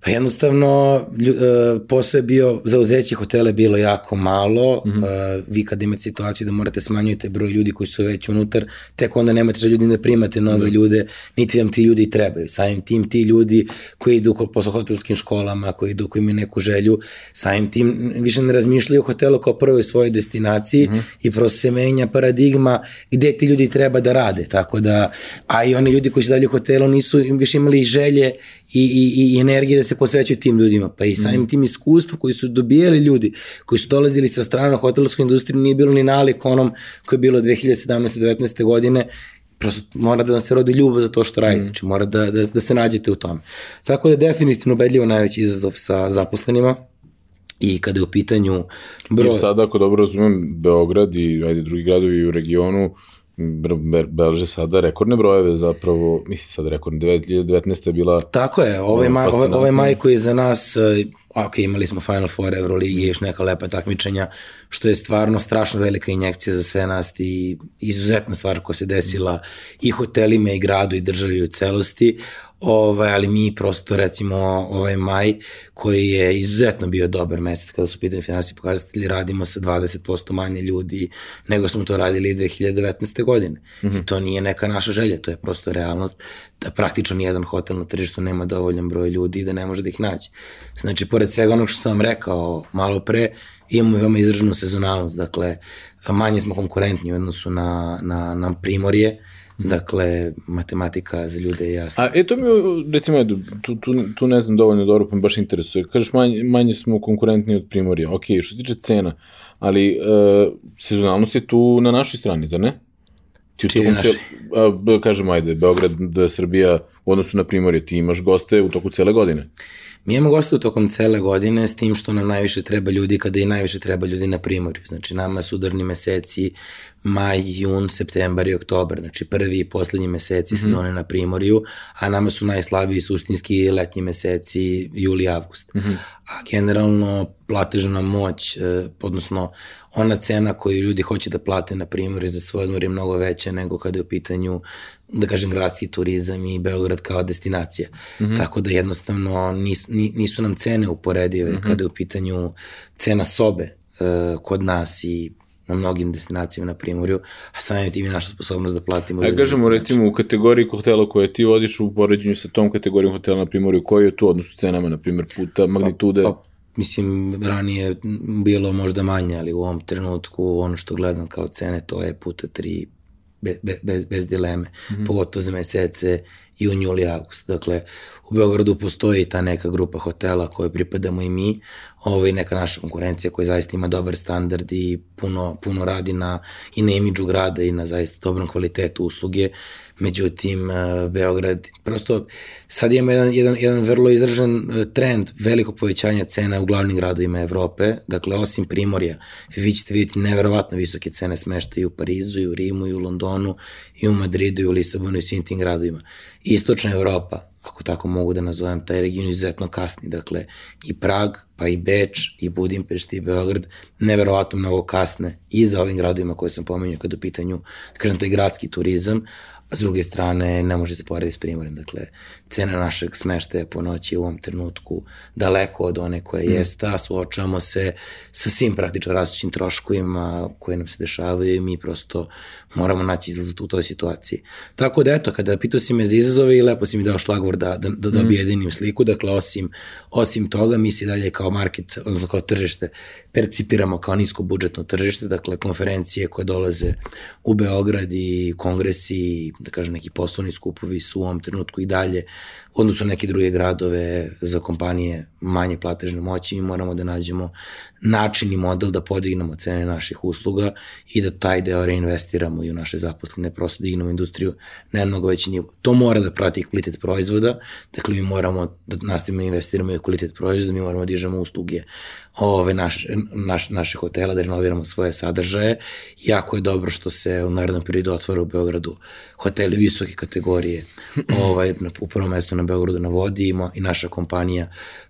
Pa jednostavno, uh, posao je bio, zauzeće hotele bilo jako malo, mm -hmm. vi kad imate situaciju da morate smanjujete broj ljudi koji su već unutar, tek onda nemate da ljudi ne primate nove mm -hmm. ljude, niti vam ti ljudi trebaju. Samim tim ti ljudi koji idu po hotelskim školama, koji idu, koji imaju neku želju, samim tim više ne razmišljaju o hotelu kao prvoj svojoj destinaciji mm -hmm. i prosto se menja paradigma gde ti ljudi treba da rade, tako da, a i oni ljudi koji su dalje u hotelu nisu više imali želje i, i, i energije da se posvećaju tim ljudima, pa i samim mm. tim iskustvu koji su dobijali ljudi, koji su dolazili sa strana hotelskoj industriji, nije bilo ni nalik onom koji je bilo 2017-19. godine, prosto mora da vam se rodi ljubav za to što radite, mm. znači mora da, da, da se nađete u tome. Tako da je definitivno ubedljivo najveći izazov sa zaposlenima, i kada je u pitanju broj... I sada, ako dobro razumem, Beograd i ajde, drugi gradovi u regionu beleže sada rekordne brojeve zapravo, mislim sada rekordne, 2019. je bila... Tako je, ovaj, maj, ovaj, ovaj maj koji je za nas, eh, ok, imali smo Final Four Euroligi, još neka lepa takmičenja, što je stvarno strašno velika injekcija za sve nas i izuzetna stvar koja se desila i hotelima i gradu i državi u celosti, ovaj, ali mi prosto recimo ovaj maj koji je izuzetno bio dobar mesec kada su pitanje finansije pokazatelji, radimo sa 20% manje ljudi nego smo to radili 2019. godine. Mm -hmm. I to nije neka naša želja, to je prosto realnost da praktično nijedan hotel na tržištu nema dovoljan broj ljudi i da ne može da ih naći. Znači, pored svega onog što sam vam rekao malo pre, imamo i veoma izraženu sezonalnost, dakle, manje smo konkurentni u odnosu na, na, na primorje, Dakle, matematika za ljude je jasna. A e, to mi, recimo, tu, tu, tu ne znam dovoljno dobro, pa me baš interesuje. Kažeš, manje, manje smo konkurentni od Primorja. Ok, što se tiče cena, ali e, sezonalnost je tu na našoj strani, zar ne? Ti u tokom cel- a, kažemo, ajde, Beograd, da Srbija u odnosu na Primorje, ti imaš goste u toku cele godine. Mi imamo goste u tokom cele godine s tim što nam najviše treba ljudi kada i najviše treba ljudi na primorju. Znači nama su udarni meseci maj, jun, septembar i oktobar, znači prvi i poslednji meseci mm -hmm. sezone na primorju, a nama su najslabiji suštinski letnji meseci juli i avgust. Mm -hmm. A generalno platežna moć, eh, odnosno ona cena koju ljudi hoće da plate na primorju za svoj odmor je mnogo veća nego kada je u pitanju da kažem, gradski turizam i Beograd kao destinacija. Mm -hmm. Tako da jednostavno nis, nisu nam cene uporedive mm -hmm. kada je u pitanju cena sobe uh, kod nas i na mnogim destinacijama na Primorju, a samim tim je naša sposobnost da platimo. A kažemo recimo u kategoriji hotela koje ti vodiš u poređenju sa tom kategorijom hotela na Primorju, koji je tu odnos u cenama, na primjer, puta, magnitude? Pa, pa, mislim, ranije bilo možda manje, ali u ovom trenutku ono što gledam kao cene, to je puta tri bez, bez, bez dileme, mm -hmm. pogotovo za mesece jun, juli, august. Dakle, u Beogradu postoji ta neka grupa hotela koje pripadamo i mi, ovo je neka naša konkurencija koja zaista ima dobar standard i puno, puno radi na, i na imidžu grada i na zaista dobrom kvalitetu usluge. Međutim, Beograd, prosto sad imamo jedan, jedan, jedan vrlo izražen trend veliko povećanja cena u glavnim gradovima Evrope, dakle, osim Primorja, vi ćete vidjeti neverovatno visoke cene smešta i u Parizu, i u Rimu, i u Londonu, i u Madridu, i u Lisabonu, i svim tim gradovima. Istočna Evropa, ako tako mogu da nazovem, taj region izuzetno kasni, dakle, i Prag, pa i Beč, i Budimpešti, i Beograd, neverovatno mnogo kasne i za ovim gradovima koje sam pomenuo kada u pitanju, da kažem, taj gradski turizam, s druge strane ne može se porediti s Primorjem. Dakle, cena našeg smeštaja po noći u ovom trenutku daleko od one koja mm. jeste, a suočavamo se sa svim praktično rastućim troškovima koje nam se dešavaju i mi prosto moramo naći izlaz u toj situaciji. Tako da eto, kada pitao si me za izazove i lepo si mi dao šlagvor da, da, da dobije mm. jedinim sliku, dakle osim, osim toga mi se dalje kao market, odnosno kao tržište, percipiramo kao nisko budžetno tržište, dakle konferencije koje dolaze u Beograd i kongresi, da kažem neki poslovni skupovi su u ovom trenutku i dalje odnosno neke druge gradove za kompanije manje platežne moći, mi moramo da nađemo način i model da podignemo cene naših usluga i da taj deo reinvestiramo i u naše zaposlene, prosto dignemo industriju na mnogo veći nivo. To mora da prati kvalitet proizvoda, dakle mi moramo da nastavimo da investiramo i u kvalitet proizvoda, mi moramo da dižemo usluge ove naše, naš, naše hotela, da renoviramo svoje sadržaje. Jako je dobro što se u narednom periodu otvara u Beogradu hoteli visoke kategorije, <laughs> ovaj, u prvom mestu na Beogradu na vodi ima i naša kompanija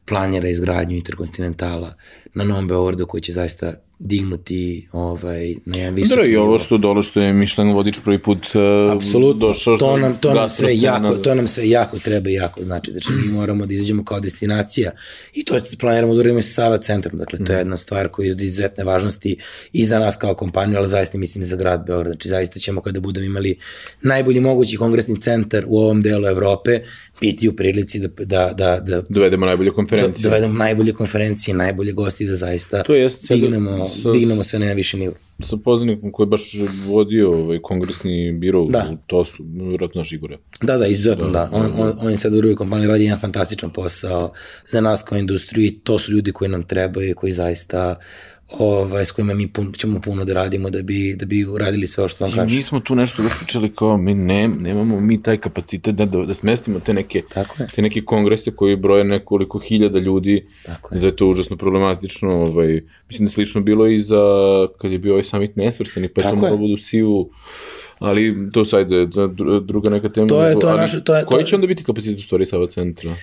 planira izgradnju interkontinentala na Novom Beogradu koji će zaista dignuti ovaj, na jedan visok nivo. Da, i ovo što dole što je Mišlen vodič prvi put uh, Apsolutno, došao. To nam, to, nam sve jako, to nam sve jako treba i jako znači. Znači, mi moramo da izađemo kao destinacija i to planiramo da uradimo sa Sava centrom. Dakle, to je jedna stvar koja je od izuzetne važnosti i za nas kao kompaniju, ali zaista mislim za grad Beograd. Znači, zaista ćemo kada budemo imali najbolji mogući kongresni centar u ovom delu Evrope, biti u prilici da, da, da, da dovedemo najbolje konferencije. Da, dovedemo najbolje konferencije, najbolje gosti da zaista to jest dignemo, sa, dignemo sve na više nivo. Sa poznanikom koji je baš vodio ovaj kongresni biro da. u TOS-u, vjerojatno naš Igore. Da, da, izuzetno, da. da. On, on, on je sad u drugoj kompaniji radi jedan fantastičan posao za nas kao industriju i to su ljudi koji nam trebaju i koji zaista ovaj, s kojima mi pun, ćemo puno da radimo da bi, da bi uradili sve o što vam kažem. I mi smo tu nešto pričali kao mi ne, nemamo mi taj kapacitet da, da, da smestimo te neke, Tako je. te neke kongrese koji broje nekoliko hiljada ljudi, Tako je. da je to užasno problematično. Ovaj, mislim da slično bilo i za kad je bio ovaj summit nesvrstani, pa je to moralo budu sivu ali to sad je druga neka tema. To je, to je ali, naše, to je, koji će onda biti kapacitet u stvari Sava centra?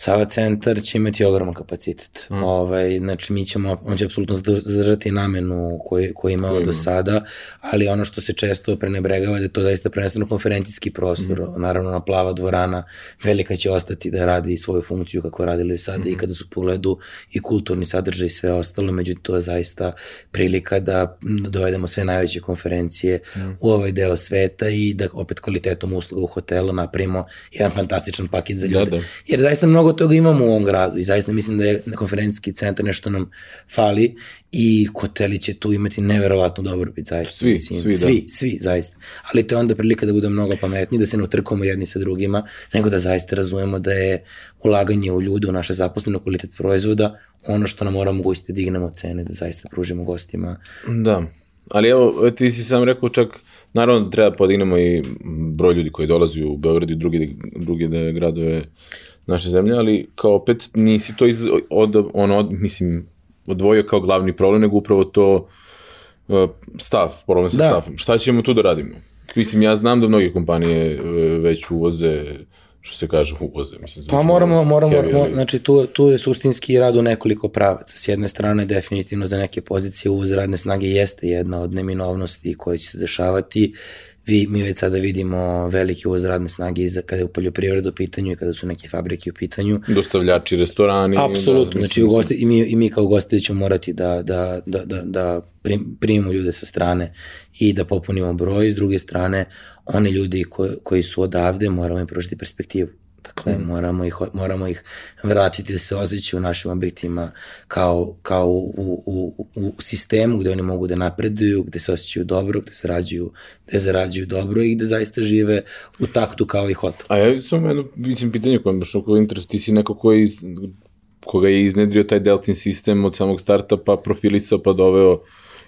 Sava centar će imati ogroman kapacitet. Mm. Ovaj, znači, mi ćemo, on će apsolutno zadržati namenu koju, koju imao Koji do sada, ali ono što se često prenebregava je da je to zaista preneseno konferencijski prostor. Mm. Naravno, na plava dvorana velika će ostati da radi svoju funkciju kako radili sada mm. i kada su pogledu i kulturni sadržaj i sve ostalo, međutim, to je zaista prilika da dovedemo sve najveće konferencije mm. u ovaj deo sveta i da opet kvalitetom usluga u hotelu napravimo jedan fantastičan paket za ljude. Da, da. Jer zaista mnogo mnogo toga imamo u ovom gradu i zaista mislim da je konferencijski centar nešto nam fali i hoteli će tu imati neverovatno dobrobit, zaista. Svi, mislim, svi, da. svi, svi, zaista. Ali to je onda prilika da budemo mnogo pametniji, da se ne utrkamo jedni sa drugima, nego da zaista razumemo da je ulaganje u ljude, u naše zaposlene, u kvalitet proizvoda, ono što nam moramo mogućiti da dignemo cene, da zaista pružimo gostima. Da, ali evo, ti si sam rekao čak, naravno treba podignemo i broj ljudi koji dolazi u Beograd i druge, druge gradove naše zemlje, ali kao opet nisi to iz, od, ono, od, mislim, odvojio kao glavni problem, nego upravo to uh, stav, problem sa Da. stafom. Šta ćemo tu da radimo? Mislim, ja znam da mnoge kompanije uh, već uvoze, što se kaže, uvoze. Mislim, Pa zvuči moramo, moramo, heavy, ali- znači tu, tu je suštinski rad u nekoliko pravaca. S jedne strane, definitivno za neke pozicije uvoz radne snage jeste jedna od neminovnosti koje će se dešavati. Vi, mi već sada vidimo veliki uvoz radne snage za, kada je u poljoprivredu u pitanju i kada su neke fabrike u pitanju. dostavljači, restorani. Apsolutno, da, znači ugosti, i, mi, i mi kao gostitelji ćemo morati da, da, da, da, da prim, primimo ljude sa strane i da popunimo broj, s druge strane oni ljudi koji, koji su odavde moramo im pružiti perspektivu. Dakle, mm. moramo, ih, moramo ih vratiti da se osjećaju u našim objektima kao, kao u, u, u, u sistemu gde oni mogu da napreduju, gde se osjećaju dobro, gde zarađuju, gde zarađuju dobro i gde zaista žive u taktu kao i hotel. A ja samo jedno, mislim, pitanje koje me oko interes, ti si neko koji iz, koga je iznedrio taj Deltin sistem od samog starta, pa profilisao, pa doveo,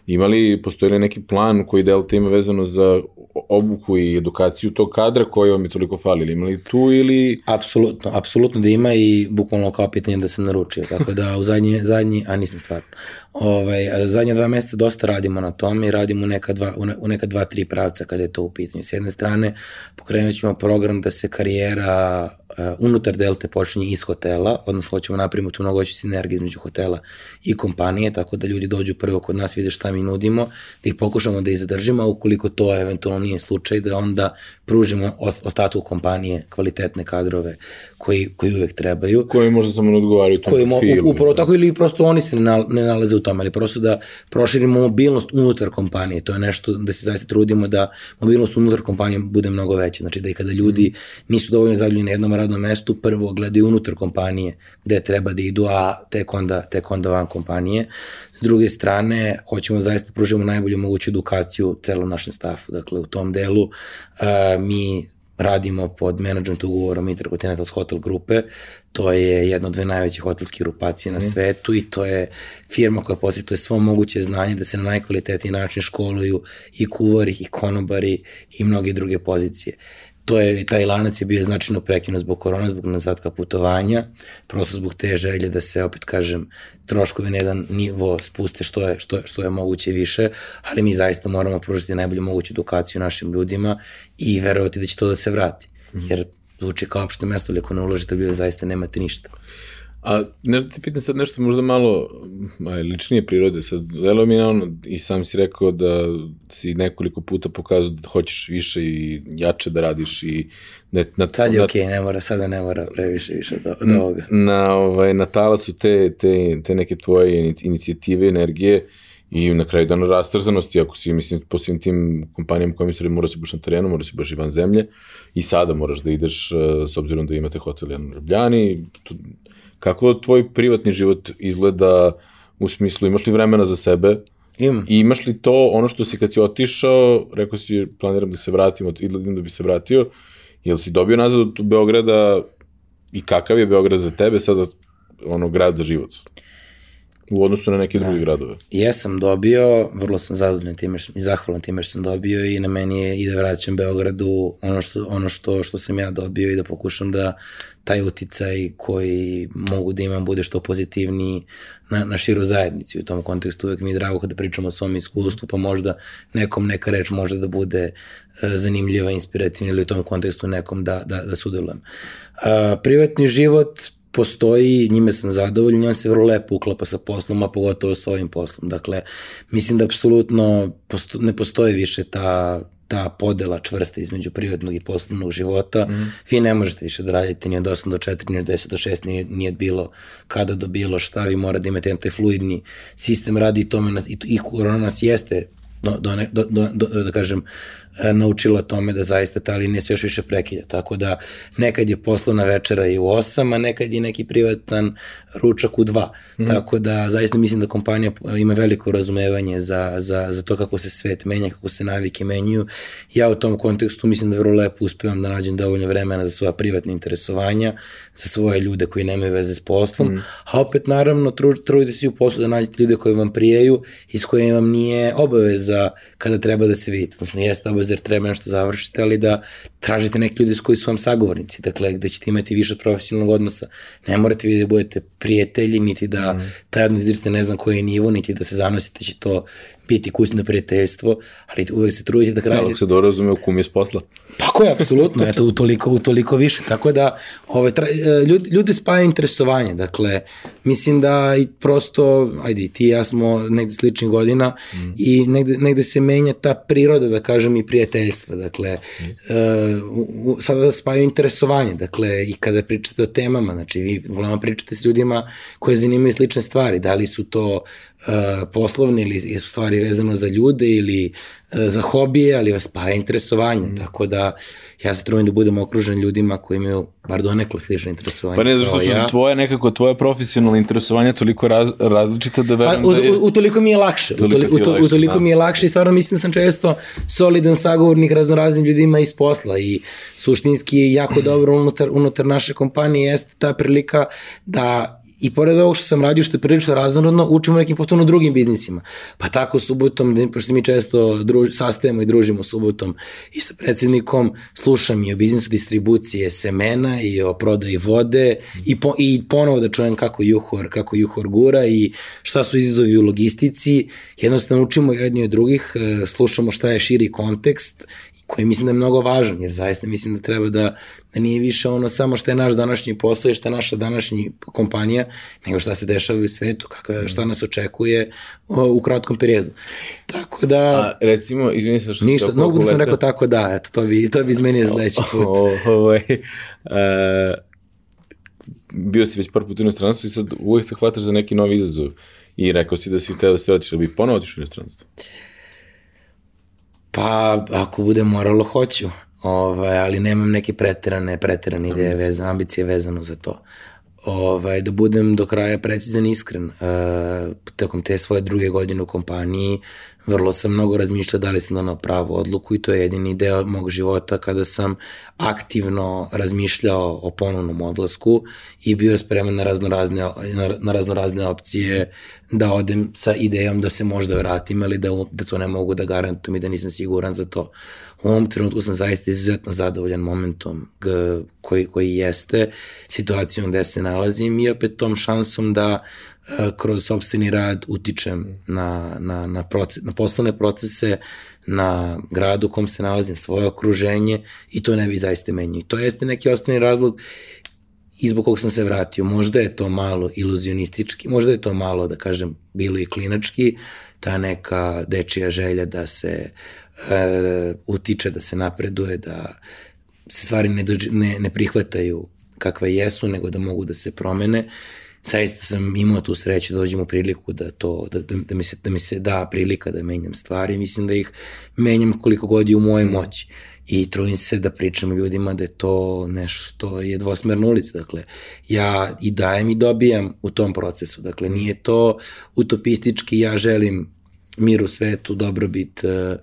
ima li, postoji li neki plan koji Delta ima vezano za obuku i edukaciju tog kadra koji vam je toliko falili? Ima li tu ili... Apsolutno, apsolutno da ima i bukvalno kao pitanje da sam naručio, tako da u zadnji, zadnji a nisam stvarno, ovaj, zadnje dva meseca dosta radimo na tome i radimo u neka dva, u ne- u neka dva, tri pravca kada je to u pitanju. S jedne strane, pokrenut ćemo program da se karijera uh, unutar Delte počinje iz hotela, odnosno hoćemo napraviti tu mnogoću sinergiju između hotela i kompanije, tako da ljudi dođu prvo kod nas, vide šta mi nudimo, da ih pokušamo da ih zadržimo, a ukoliko to eventualno nije slučaj, da onda pružimo os- ostatku kompanije kvalitetne kadrove koji, koji uvek trebaju koji možda samo ne odgovaraju tom koji mo, profilu? u- upravo tako ili prosto oni se ne, ne nalaze u tome, ali prosto da proširimo mobilnost unutar kompanije, to je nešto da se zaista trudimo da mobilnost unutar kompanije bude mnogo veća, znači da i kada ljudi nisu dovoljno zadovoljni na jednom radnom mestu, prvo gledaju unutar kompanije gde treba da idu, a tek onda, tek onda van kompanije. S druge strane, hoćemo zaista pružimo najbolju moguću edukaciju celom našem stafu, dakle u tom delu uh, mi radimo pod management ugovorom Intercontinental Hotel grupe, to je jedna od dve najveće hotelske grupacije na svetu i to je firma koja posjetuje svo moguće znanje da se na najkvalitetniji način školuju i kuvari, i konobari i mnoge druge pozicije. To je, taj lanac je bio značajno prekinut zbog korona, zbog nedostatka putovanja, prosto zbog te želje da se, opet kažem, troškovi na jedan nivo spuste što je, što, je- što je moguće više, ali mi zaista moramo pružiti najbolju moguću edukaciju našim ljudima i verovati da će to da se vrati. Jer zvuči kao opšte mesto, ali ako ne uložite u ljude, zaista nemate ništa. A ne da ti pitam sad nešto možda malo aj, ličnije prirode, sad delo mi je ono, i sam si rekao da si nekoliko puta pokazao da hoćeš više i jače da radiš i ne, na, Sad je na, okej, okay, ne mora, sada ne mora previše više od, od ovoga. na, ovaj, na talasu te, te, te neke tvoje ini- inicijative, energije i na kraju dana rastrzanosti, ako si, mislim, po svim tim kompanijama kojima se radi, mora si baš na terenu, mora si baš i van zemlje i sada moraš da ideš, eh, s obzirom da imate hotel jedan u Ljubljani, tu, kako tvoj privatni život izgleda u smislu, imaš li vremena za sebe Imam. i imaš li to, ono što si kad si otišao, rekao si planiram da se vratim, idem da bi se vratio, jel si dobio nazad od Beograda i kakav je Beograd za tebe sada ono grad za život? U odnosu na neke druge gradove. Jesam dobio, vrlo sam zadovoljan time i zahvalan time što sam dobio i na meni je i da vraćam Beogradu ono što, ono što, što sam ja dobio i da pokušam da taj uticaj koji mogu da imam bude što pozitivniji na, na širu zajednici. U tom kontekstu uvek mi je drago kada pričamo o svom iskustvu, pa možda nekom neka reč može da bude e, zanimljiva, inspirativna ili u tom kontekstu nekom da, da, da sudelujem. A, privatni život postoji, njime sam zadovoljan i on se vrlo lepo uklapa sa poslom, a pogotovo sa ovim poslom. Dakle, mislim da apsolutno posto, ne postoji više ta ta podela čvrsta između privatnog i poslovnog života, mm. vi ne možete više da radite ni od 8 do 4, ni od 10 do 6, ni, ni od bilo kada do bilo šta, vi morate da imate jedan taj fluidni sistem radi i tome nas, i, i korona nas jeste do, do, do, do, do, da kažem, e, naučila tome da zaista ta linija se još više prekida. Tako da nekad je poslovna večera i u 8, a nekad je neki privatan ručak u 2. Mm. Tako da zaista mislim da kompanija ima veliko razumevanje za, za, za to kako se svet menja, kako se navike menjuju. Ja u tom kontekstu mislim da vrlo lepo uspevam da nađem dovoljno vremena za svoja privatne interesovanja, za svoje ljude koji nemaju veze s poslom, mm. a opet naravno tru, trudite se u poslu da nađete ljude koji vam prijaju i s kojima vam nije obaveza kada treba da se vidite. Odnosno, jeste obaveza jer treba nešto završite, ali da tražite neke ljude s koji su vam sagovornici, dakle, gde ćete imati više od profesionalnog odnosa. Ne morate vi da budete prijatelji, niti da mm. taj odnos ne znam koji je nivo, niti da se zanosite da će to biti kućno prijateljstvo, ali uvek se trudite da krajete. Da, se dobro razume u kum je s posla. Tako je, apsolutno, eto, u toliko, u toliko više. Tako da, ove, tra, e, ljudi, ljudi spaja interesovanje, dakle, mislim da i prosto, ajde, ti i ja smo negde sličnih godina mm. i negde, negde se menja ta priroda, da kažem, i prijateljstva, dakle, mm. uh, sada spaju interesovanje, dakle, i kada pričate o temama, znači, vi uglavnom pričate s ljudima koje zanimaju slične stvari, da li su to poslovne ili stvari vezano za ljude ili uh, za hobije, ali vas spaja interesovanje, mm. tako da ja se trudim da budem okružen ljudima koji imaju bar donekle slično interesovanje. Pa ne, zašto su ja. tvoje nekako, tvoje profesionalne interesovanja toliko raz, različite da verujem pa, da je... U, u, toliko mi je lakše, toliko u, toliko, lakše, u toliko da. mi je lakše i stvarno mislim da sam često solidan sagovornik raznoraznim ljudima iz posla i suštinski je jako dobro unutar, unutar naše kompanije jeste ta prilika da I pored ovog što sam radio, što je prilično raznorodno, učimo nekim potpuno drugim biznisima. Pa tako subotom, pošto mi često druž, sastajemo i družimo subotom i sa predsednikom, slušam i o biznisu distribucije semena i o prodaji vode i, po, i ponovo da čujem kako Juhor, kako Juhor gura i šta su izazovi u logistici. Jednostavno učimo jedni od drugih, e, slušamo šta je širi kontekst koji mislim da je mnogo važan, jer zaista mislim da treba da, da nije više ono samo što je naš današnji posao i šta je naša današnji kompanija, nego šta se dešava u svetu, kako, šta nas očekuje u kratkom periodu. Tako da... A, recimo, izvini se što ništa, ste Mogu da sam rekao tako da, eto, to bi, to bi izmenio sledeći put. O, ovaj, uh, bio si već par puta u inostranstvu i sad uvek se hvataš za neki novi izazov. I rekao si da si teo da se otišao, da bi ponovo otišao u inostranstvo. Pa, ako bude moralo, hoću. Ovaj, ali nemam neke preterane, preterane ideje, veze, ambicije vezano za to. Ovaj, da budem do kraja precizan iskren. Uh, tokom te svoje druge godine u kompaniji vrlo sam mnogo razmišljao da li sam donao pravu odluku i to je jedini deo mog života kada sam aktivno razmišljao o ponovnom odlasku i bio spreman na razno razne, na, na razno razne opcije da odem sa idejom da se možda vratim, ali da, da to ne mogu da garantujem i da nisam siguran za to. U ovom trenutku sam zaista izuzetno zadovoljan momentom koji, koji jeste, situacijom gde se nalazim i opet tom šansom da kroz sobstveni rad utičem na, na, na, proces, na poslovne procese, na gradu u kom se nalazim, svoje okruženje i to ne bi zaista menio. I to jeste neki osnovni razlog i zbog kog sam se vratio. Možda je to malo iluzionistički, možda je to malo, da kažem, bilo i klinački, ta neka dečija želja da se e, utiče, da se napreduje, da se stvari ne, ne, ne prihvataju kakve jesu, nego da mogu da se promene zaista sam imao tu sreću da dođem u priliku da to, da, da, da, mi se, da mi se da prilika da menjam stvari, mislim da ih menjam koliko god je u mojoj moći. I trudim se da pričam ljudima da je to nešto što je dvosmerna ulica, dakle, ja i dajem i dobijam u tom procesu, dakle, nije to utopistički, ja želim mir u svetu, dobrobit, uh,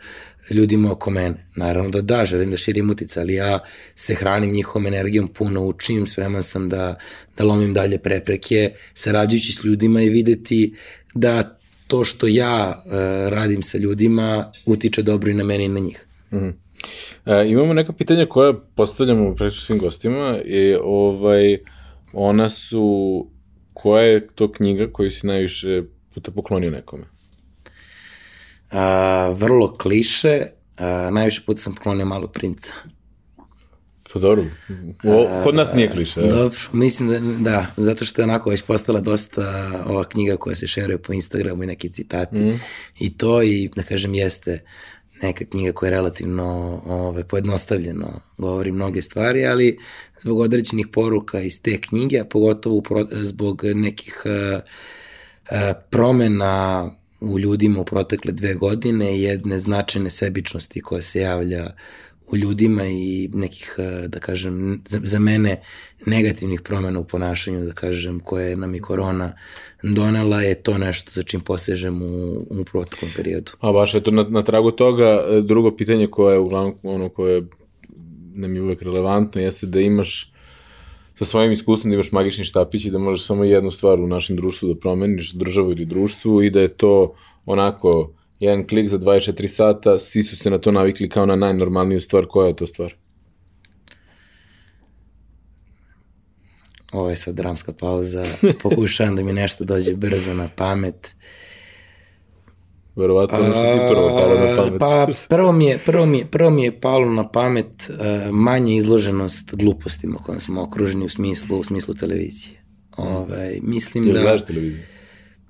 ljudima oko mene. Naravno da da, želim da širim utica, ali ja se hranim njihovom energijom, puno učim, spreman sam da, da lomim dalje prepreke, sarađujući s ljudima i videti da to što ja uh, radim sa ljudima utiče dobro i na mene i na njih. Mm -hmm. e, imamo neka pitanja koja postavljamo preču svim gostima i ovaj, ona su koja je to knjiga koju si najviše puta poklonio nekome? A, vrlo kliše, a, najviše puta sam poklonio malog princa. Pa dobro, o, kod nas nije kliše. A, dobro, mislim da, da, zato što je onako već postala dosta ova knjiga koja se šeruje po Instagramu i neki citati. Mm. I to i, da kažem, jeste neka knjiga koja je relativno ove, pojednostavljeno govori mnoge stvari, ali zbog određenih poruka iz te knjige, a pogotovo zbog nekih a, a, promena u ljudima u protekle dve godine, jedne značajne sebičnosti koja se javlja u ljudima i nekih, e, da kažem, za, mene negativnih promena u ponašanju, da kažem, koje nam i korona donela, je to nešto za čim posežem u, u protokom periodu. A baš, eto, na, na tragu toga, e, drugo pitanje koje je uglavnom, ono koje nam je uvek relevantno, jeste da imaš sa svojim iskustvom da imaš magični štapić i da možeš samo jednu stvar u našem društvu da promeniš, državu ili društvu i da je to onako jedan klik za 24 sata, svi su se na to navikli kao na najnormalniju stvar, koja je to stvar? Ovo je sad dramska pauza, pokušavam da mi nešto dođe brzo na pamet. Verovatno ono što ti prvo palo na pamet. Pa prvo mi je, prvo mi je, prvo mi je palo na pamet uh, manje izloženost glupostima kojom smo okruženi u smislu, u smislu televizije. Ovaj, mislim Jel da... gledaš televiziju?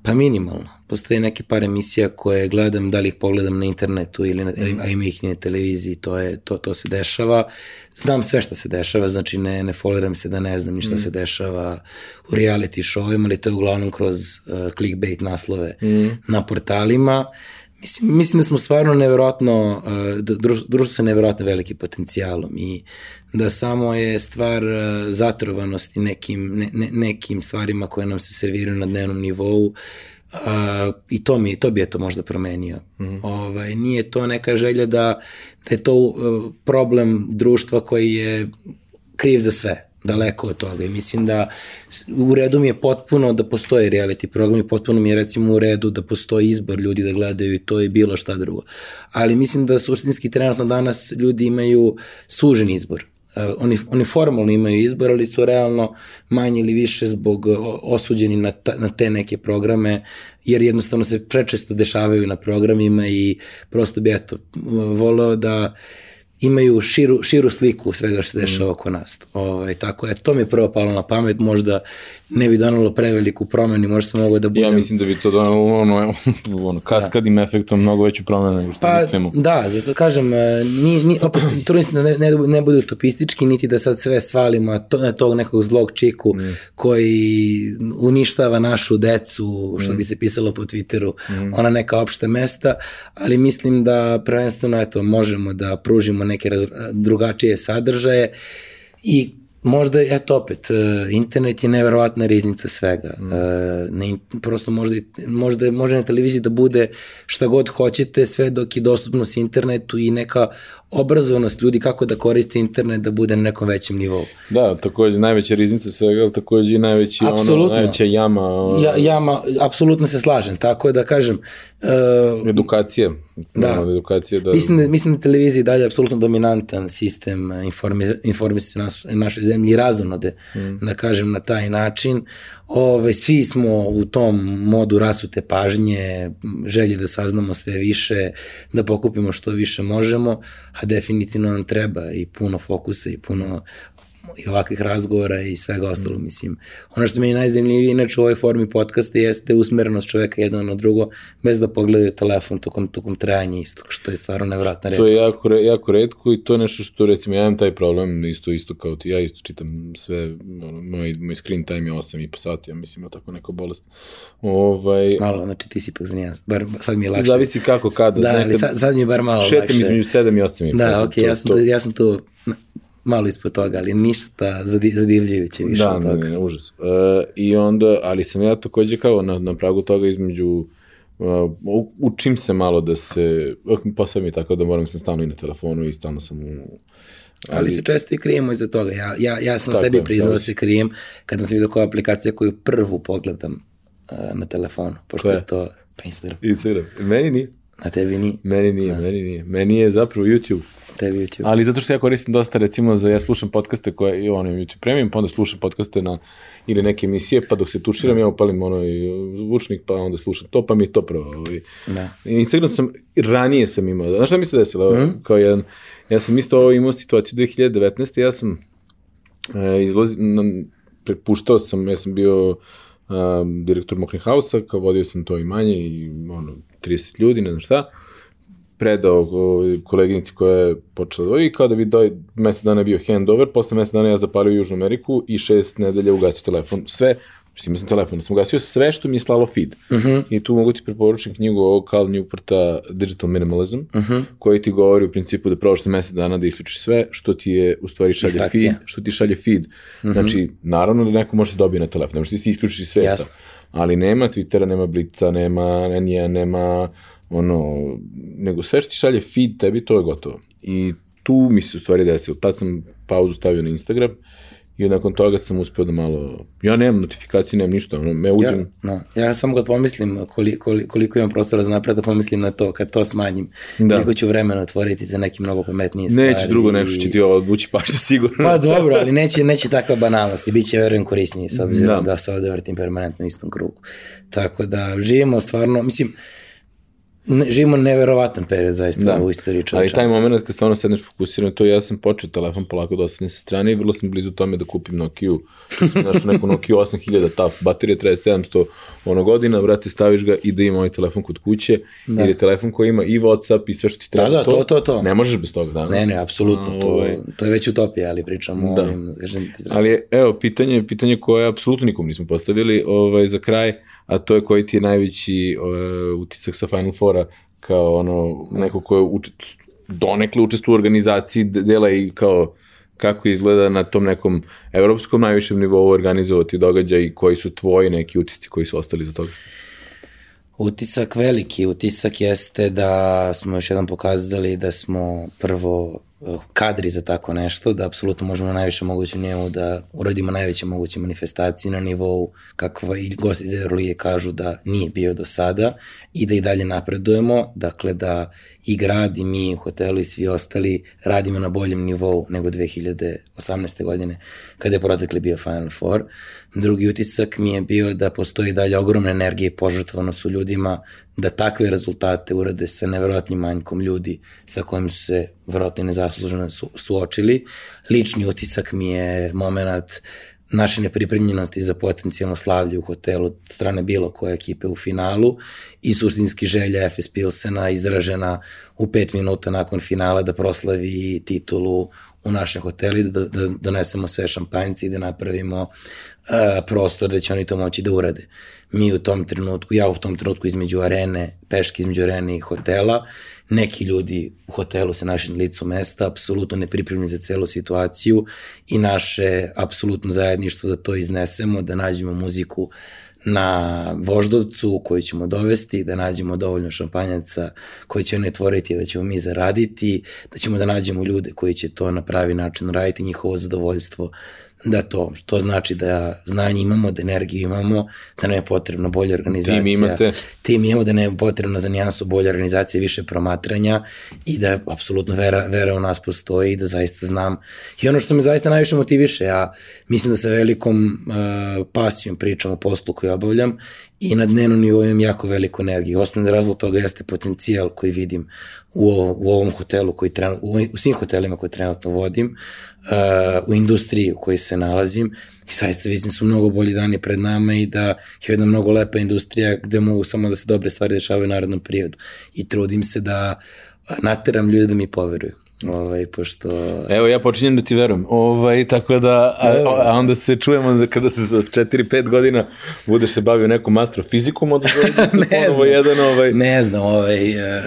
Pa minimalno. Postoje neke par emisija koje gledam, da li ih pogledam na internetu ili na, mm. a ima ih i na televiziji, to, je, to, to se dešava. Znam sve što se dešava, znači ne, ne foliram se da ne znam ni šta mm. se dešava u reality showima, ali to je uglavnom kroz uh, clickbait naslove mm. na portalima. Mislim, mislim da smo stvarno neverovatno, uh, da društvo sa neverovatno veliki potencijalom i da samo je stvar uh, zatrovanosti nekim, ne, ne, nekim stvarima koje nam se serviraju na dnevnom nivou Uh, I to mi to bi je to možda promenio. Mm. Ovaj nije to neka želja da da je to uh, problem društva koji je kriv za sve daleko od toga i mislim da u redu mi je potpuno da postoje reality program i potpuno mi je recimo u redu da postoji izbor ljudi da gledaju i to je bilo šta drugo. Ali mislim da suštinski trenutno danas ljudi imaju sužen izbor. Uh, oni, oni formalno imaju izbor, ali su realno manje ili više zbog osuđeni na, ta, na te neke programe, jer jednostavno se prečesto dešavaju na programima i prosto bi, eto, voleo da uh, imaju širu, širu sliku svega što se dešava mm. oko nas. Ovaj, tako je, to mi je prvo palo na pamet, možda ne bi donalo preveliku promenu, možda sam mogao da budem... Ja mislim da bi to donalo ono, <laughs> ono kaskadnim da. efektom mnogo veću promenu nego što pa, mislimo. Da, zato kažem, e, ni, ni, opet, trudim se da ne, ne, ne budu utopistički, niti da sad sve svalimo to, na tog nekog zlog čiku mm. koji uništava našu decu, što mm. bi se pisalo po Twitteru, mm. ona neka opšta mesta, ali mislim da prvenstveno eto, možemo da pružimo neke raz, drugačije sadržaje i možda, eto opet, e, internet je neverovatna riznica svega. Mm. E, ne, prosto možda, možda može na televiziji da bude šta god hoćete, sve dok je dostupnost internetu i neka obrazovanost ljudi kako da koriste internet da bude na nekom većem nivou. Da, takođe najveća riznica svega, ali takođe i najveći, apsolutno. ono, najveća jama. Ono... Ja, jama, apsolutno se slažem, tako da kažem... Uh, edukacija. Da. edukacija da... Mislim, da, mislim da televizija dalje apsolutno dominantan sistem informi, informisanja naš, našoj zemlji i razonode, mm. da kažem na taj način. Ove, svi smo u tom modu rasute pažnje, želje da saznamo sve više, da pokupimo što više možemo, a definitivno nam treba i puno fokusa i puno i ovakvih razgovora i svega ostalo, mislim. Ono što mi je najzemljivije inače u ovoj formi podcasta jeste usmerenost čoveka jedan na drugo, bez da pogledaju telefon tokom, tokom trajanja isto, što je stvarno nevratna redkost. To je jako, jako redko i to je nešto što, recimo, ja imam taj problem isto, isto kao ti, ja isto čitam sve, ono, moj, moj screen time je 8,5 sati, ja mislim, je tako neka bolest. Ovaj, malo, znači ti si pak zanija, bar sad mi je lakše. Zavisi kako, kada. Da, ali sad, sad mi je bar malo šetam lakše. Šetam između 7 i 8,5. Da, okej, okay, ja, sam to, ja sam tu malo ispod toga, ali ništa zadivljujuće više da, od toga. Da, ne, ne, užas. Uh, I onda, ali sam ja takođe kao na, na pragu toga između uh, učim se malo da se, posao mi je tako da moram sam stalno i na telefonu i stalno sam u, Ali, ali se često i krijemo iza toga. Ja, ja, ja sam sebi priznao da se krijem kada sam vidio koja aplikacija koju prvu pogledam uh, na telefonu, pošto je to pa Instagram. Instagram. Meni nije. Na tebi nije? Meni nije, da. meni nije. Meni je zapravo YouTube tebi YouTube. Ali zato što ja koristim dosta, recimo, za ja slušam podcaste koje, i ono, YouTube Premium, pa onda slušam podcaste na, ili neke emisije, pa dok se tuširam, da. ja upalim ono i zvučnik, pa onda slušam to, pa mi je to prvo. Ovaj. Da. Instagram sam, ranije sam imao, znaš šta mi se desilo? Mm. Kao jedan, ja sam isto ovo imao situaciju 2019. Ja sam e, izlazi, na, prepuštao sam, ja sam bio um, direktor Mokrin Hausa, kao vodio sam to imanje i ono, 30 ljudi, ne znam šta predao koleginici koja je počela i kao da bi doj, mesec dana bio handover, posle mesec dana ja zapalio Južnu Ameriku i šest nedelja ugasio telefon. Sve Mislim, sam telefon, sam ugasio sve što mi je slalo feed. Uh Mhm. -huh. I tu mogu ti preporučiti knjigu ovog Cal Newporta Digital Minimalism, uh Mhm. -huh. koji ti govori u principu da probaš na mesec dana da isključiš sve što ti je u stvari šalje feed, što ti šalje feed. Uh -huh. Znači, naravno da neko može da dobije na telefon, ne možeš ti si isključiš sveta. Jasno. Ali nema Twittera, nema Blica, nema Nenija, nema ono, nego sve što ti šalje feed tebi, to je gotovo. I tu mi se u stvari desilo. Tad sam pauzu stavio na Instagram i nakon toga sam uspeo da malo... Ja nemam notifikacije, nemam ništa, ono, me Ja, uđem... no, ja samo kad pomislim koliko, koliko imam prostora za napred, da pomislim na to, kad to smanjim, Da. nego ću vremena otvoriti za neke mnogo pametnije stvari. Neće drugo nego što će ti ovo odvući pašta sigurno. Pa dobro, ali neće, neće takva banalnost i bit će, verujem, korisnije s obzirom Da. da. da se ovde vrtim permanentno u istom krugu. Tako da živimo stvarno, mislim, ne, živimo neverovatan period zaista da. u istoriji Ali čovečanstva. taj moment kad stvarno sedneš fokusiran, to ja sam počeo telefon polako da ostanem sa strane i vrlo sam blizu tome da kupim Nokia. Našao neku Nokia 8000 taf, baterija traje 700 ono godina, brate, staviš ga i da ima ovaj telefon kod kuće, da. jer je telefon koji ima i Whatsapp i sve što ti treba. da, to, to, to. Ne možeš bez toga danas. Ne, ne, apsolutno, A, to, ovaj. to je već utopija, ali pričamo Da. o ovim, kažem, ti Ali evo, pitanje, pitanje koje apsolutno nikom nismo postavili ovaj, za kraj, a to je koji ti je najveći uh, utisak sa Final Fora kao ono, neko ko je uč, donekle učestvuje u organizaciji, de- dela i kao kako izgleda na tom nekom evropskom najvišem nivou organizovati događaj i koji su tvoji neki utisci koji su ostali za toga? Utisak, veliki utisak jeste da smo još jednom pokazali da smo prvo kadri za tako nešto, da apsolutno možemo na najviše mogućem nivou da uradimo najveće moguće manifestacije na nivou kakva i gosti iz Eurolige kažu da nije bio do sada i da i dalje napredujemo, dakle da i grad i mi u hotelu i svi ostali radimo na boljem nivou nego 2018. godine kada je protekli bio Final Four. Drugi utisak mi je bio da postoji dalje ogromna energija i požrtvovanost u ljudima da takve rezultate urade sa neverovatnim manjkom ljudi sa kojim su se verovatno i nezasluženo su, suočili. Lični utisak mi je moment naše nepripremljenosti za potencijalno slavlje u hotelu od strane bilo koje ekipe u finalu i suštinski želja FS Pilsena izražena u pet minuta nakon finala da proslavi titulu u našem hotelu i da, da donesemo sve šampanjce i da napravimo uh, prostor da će oni to moći da urade. Mi u tom trenutku, ja u tom trenutku između arene, peške između arene i hotela, neki ljudi u hotelu sa našim licu mesta, apsolutno nepripremljeni za celu situaciju i naše apsolutno zajedništvo da to iznesemo, da nađemo muziku na voždovcu koju ćemo dovesti, da nađemo dovoljno šampanjaca koji će oni otvoriti, da ćemo mi zaraditi, da ćemo da nađemo ljude koji će to na pravi način raditi, njihovo zadovoljstvo da to, što znači da znanje imamo, da energiju imamo, da nam je potrebna bolja organizacija. Tim imate. Tim imamo da nam je potrebna za nijansu bolja organizacija, više promatranja i da apsolutno vera, vera u nas postoji i da zaista znam. I ono što me zaista najviše motiviše, ja mislim da sa velikom uh, pasijom pričam o poslu koji obavljam i na dnevnom nivou imam jako veliku energiju. Osnovni razlog toga jeste potencijal koji vidim u, ovo, u ovom hotelu, koji trenu, u, u svim hotelima koje trenutno vodim, uh, u industriji u kojoj se nalazim i saista vidim su mnogo bolji dani pred nama i da je jedna mnogo lepa industrija gde mogu samo da se dobre stvari dešavaju u narodnom periodu. I trudim se da nateram ljude da mi poveruju. Ovaj, pošto... Evo, ja počinjem da ti verujem. Ovaj, tako da, a, a onda se čujemo da kada se za 4-5 godina budeš se bavio nekom astrofizikom, onda <laughs> da se ponovo jedan ovaj... Ne znam, ovaj, uh,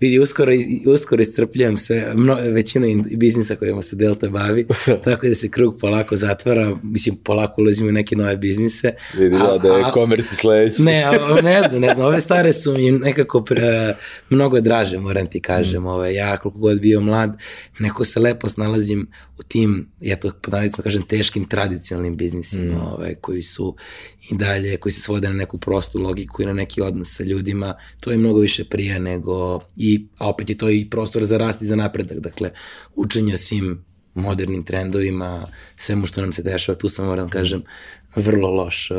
vidi, uskoro, uskoro iscrpljujem se, mno, većina in- biznisa kojima se Delta bavi, <laughs> tako da se krug polako zatvara, mislim, polako ulazimo u neke nove biznise. Vidi A- da, da je komerci sledeći. Ne, a, ne znam, ne znam, ove stare su mi nekako pre, mnogo draže, moram ti kažem, ove, ja koliko god bio mlad, neko se lepo snalazim u tim, ja to navodnicima kažem, teškim tradicionalnim biznisima, mm. ove, koji su i dalje, koji se svode na neku prostu logiku i na neki odnos sa ljudima, to je mnogo više prija nego, i, a opet je to i prostor za rast i za napredak, dakle, učenje o svim modernim trendovima, svemu što nam se dešava, tu sam moram da kažem vrlo loš. Uh,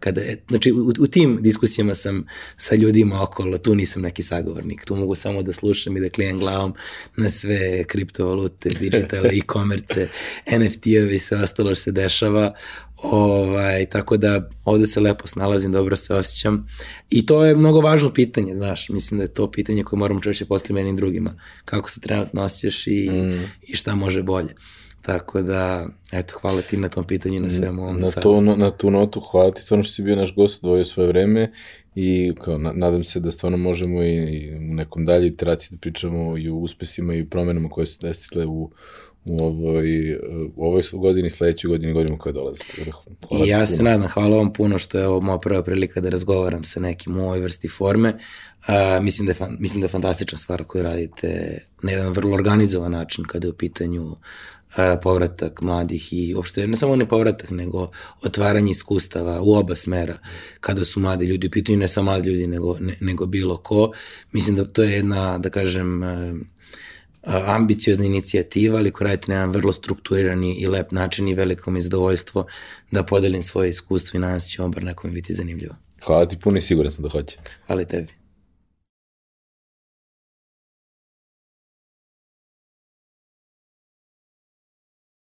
kada je, znači, u, u tim diskusijama sam sa ljudima okolo, tu nisam neki sagovornik, tu mogu samo da slušam i da klijem glavom na sve kriptovalute, digitale, <laughs> e-komerce, NFT-ove i sve ostalo što se dešava. Ovaj, tako da ovde se lepo snalazim, dobro se osjećam. I to je mnogo važno pitanje, znaš, mislim da je to pitanje koje moramo češće postaviti meni i drugima. Kako se trenutno osjećaš i, mm. i šta može bolje. Tako da, eto, hvala ti na tom pitanju i na svemu ovom na, sad. to, na tu notu, hvala ti stvarno što si bio naš gost, dvojio svoje vreme i kao, na, nadam se da stvarno možemo i, i u nekom dalje iteraciji da pričamo i o uspesima i promenama koje su desile u, u ovoj, u ovoj godini, sledećoj godini, godinama koje dolaze. Tako da, hvala I ja puno. se nadam, hvala vam puno što je ovo moja prva prilika da razgovaram sa nekim u ovoj vrsti forme. Uh, mislim, da je, fan, mislim da je fantastična stvar koju radite na jedan vrlo organizovan način kada je u pitanju povratak mladih i uopšte ne samo ne povratak, nego otvaranje iskustava u oba smera kada su mladi ljudi u pitanju, ne samo mladi ljudi, nego, ne, nego bilo ko. Mislim da to je jedna, da kažem, uh, ambiciozna inicijativa, ali koja radite na jedan vrlo strukturirani i lep način i veliko mi je zadovoljstvo da podelim svoje iskustvo i nadam se će vam bar nekom biti zanimljivo. Hvala ti puno i siguran sam da hoće. Hvala tebi.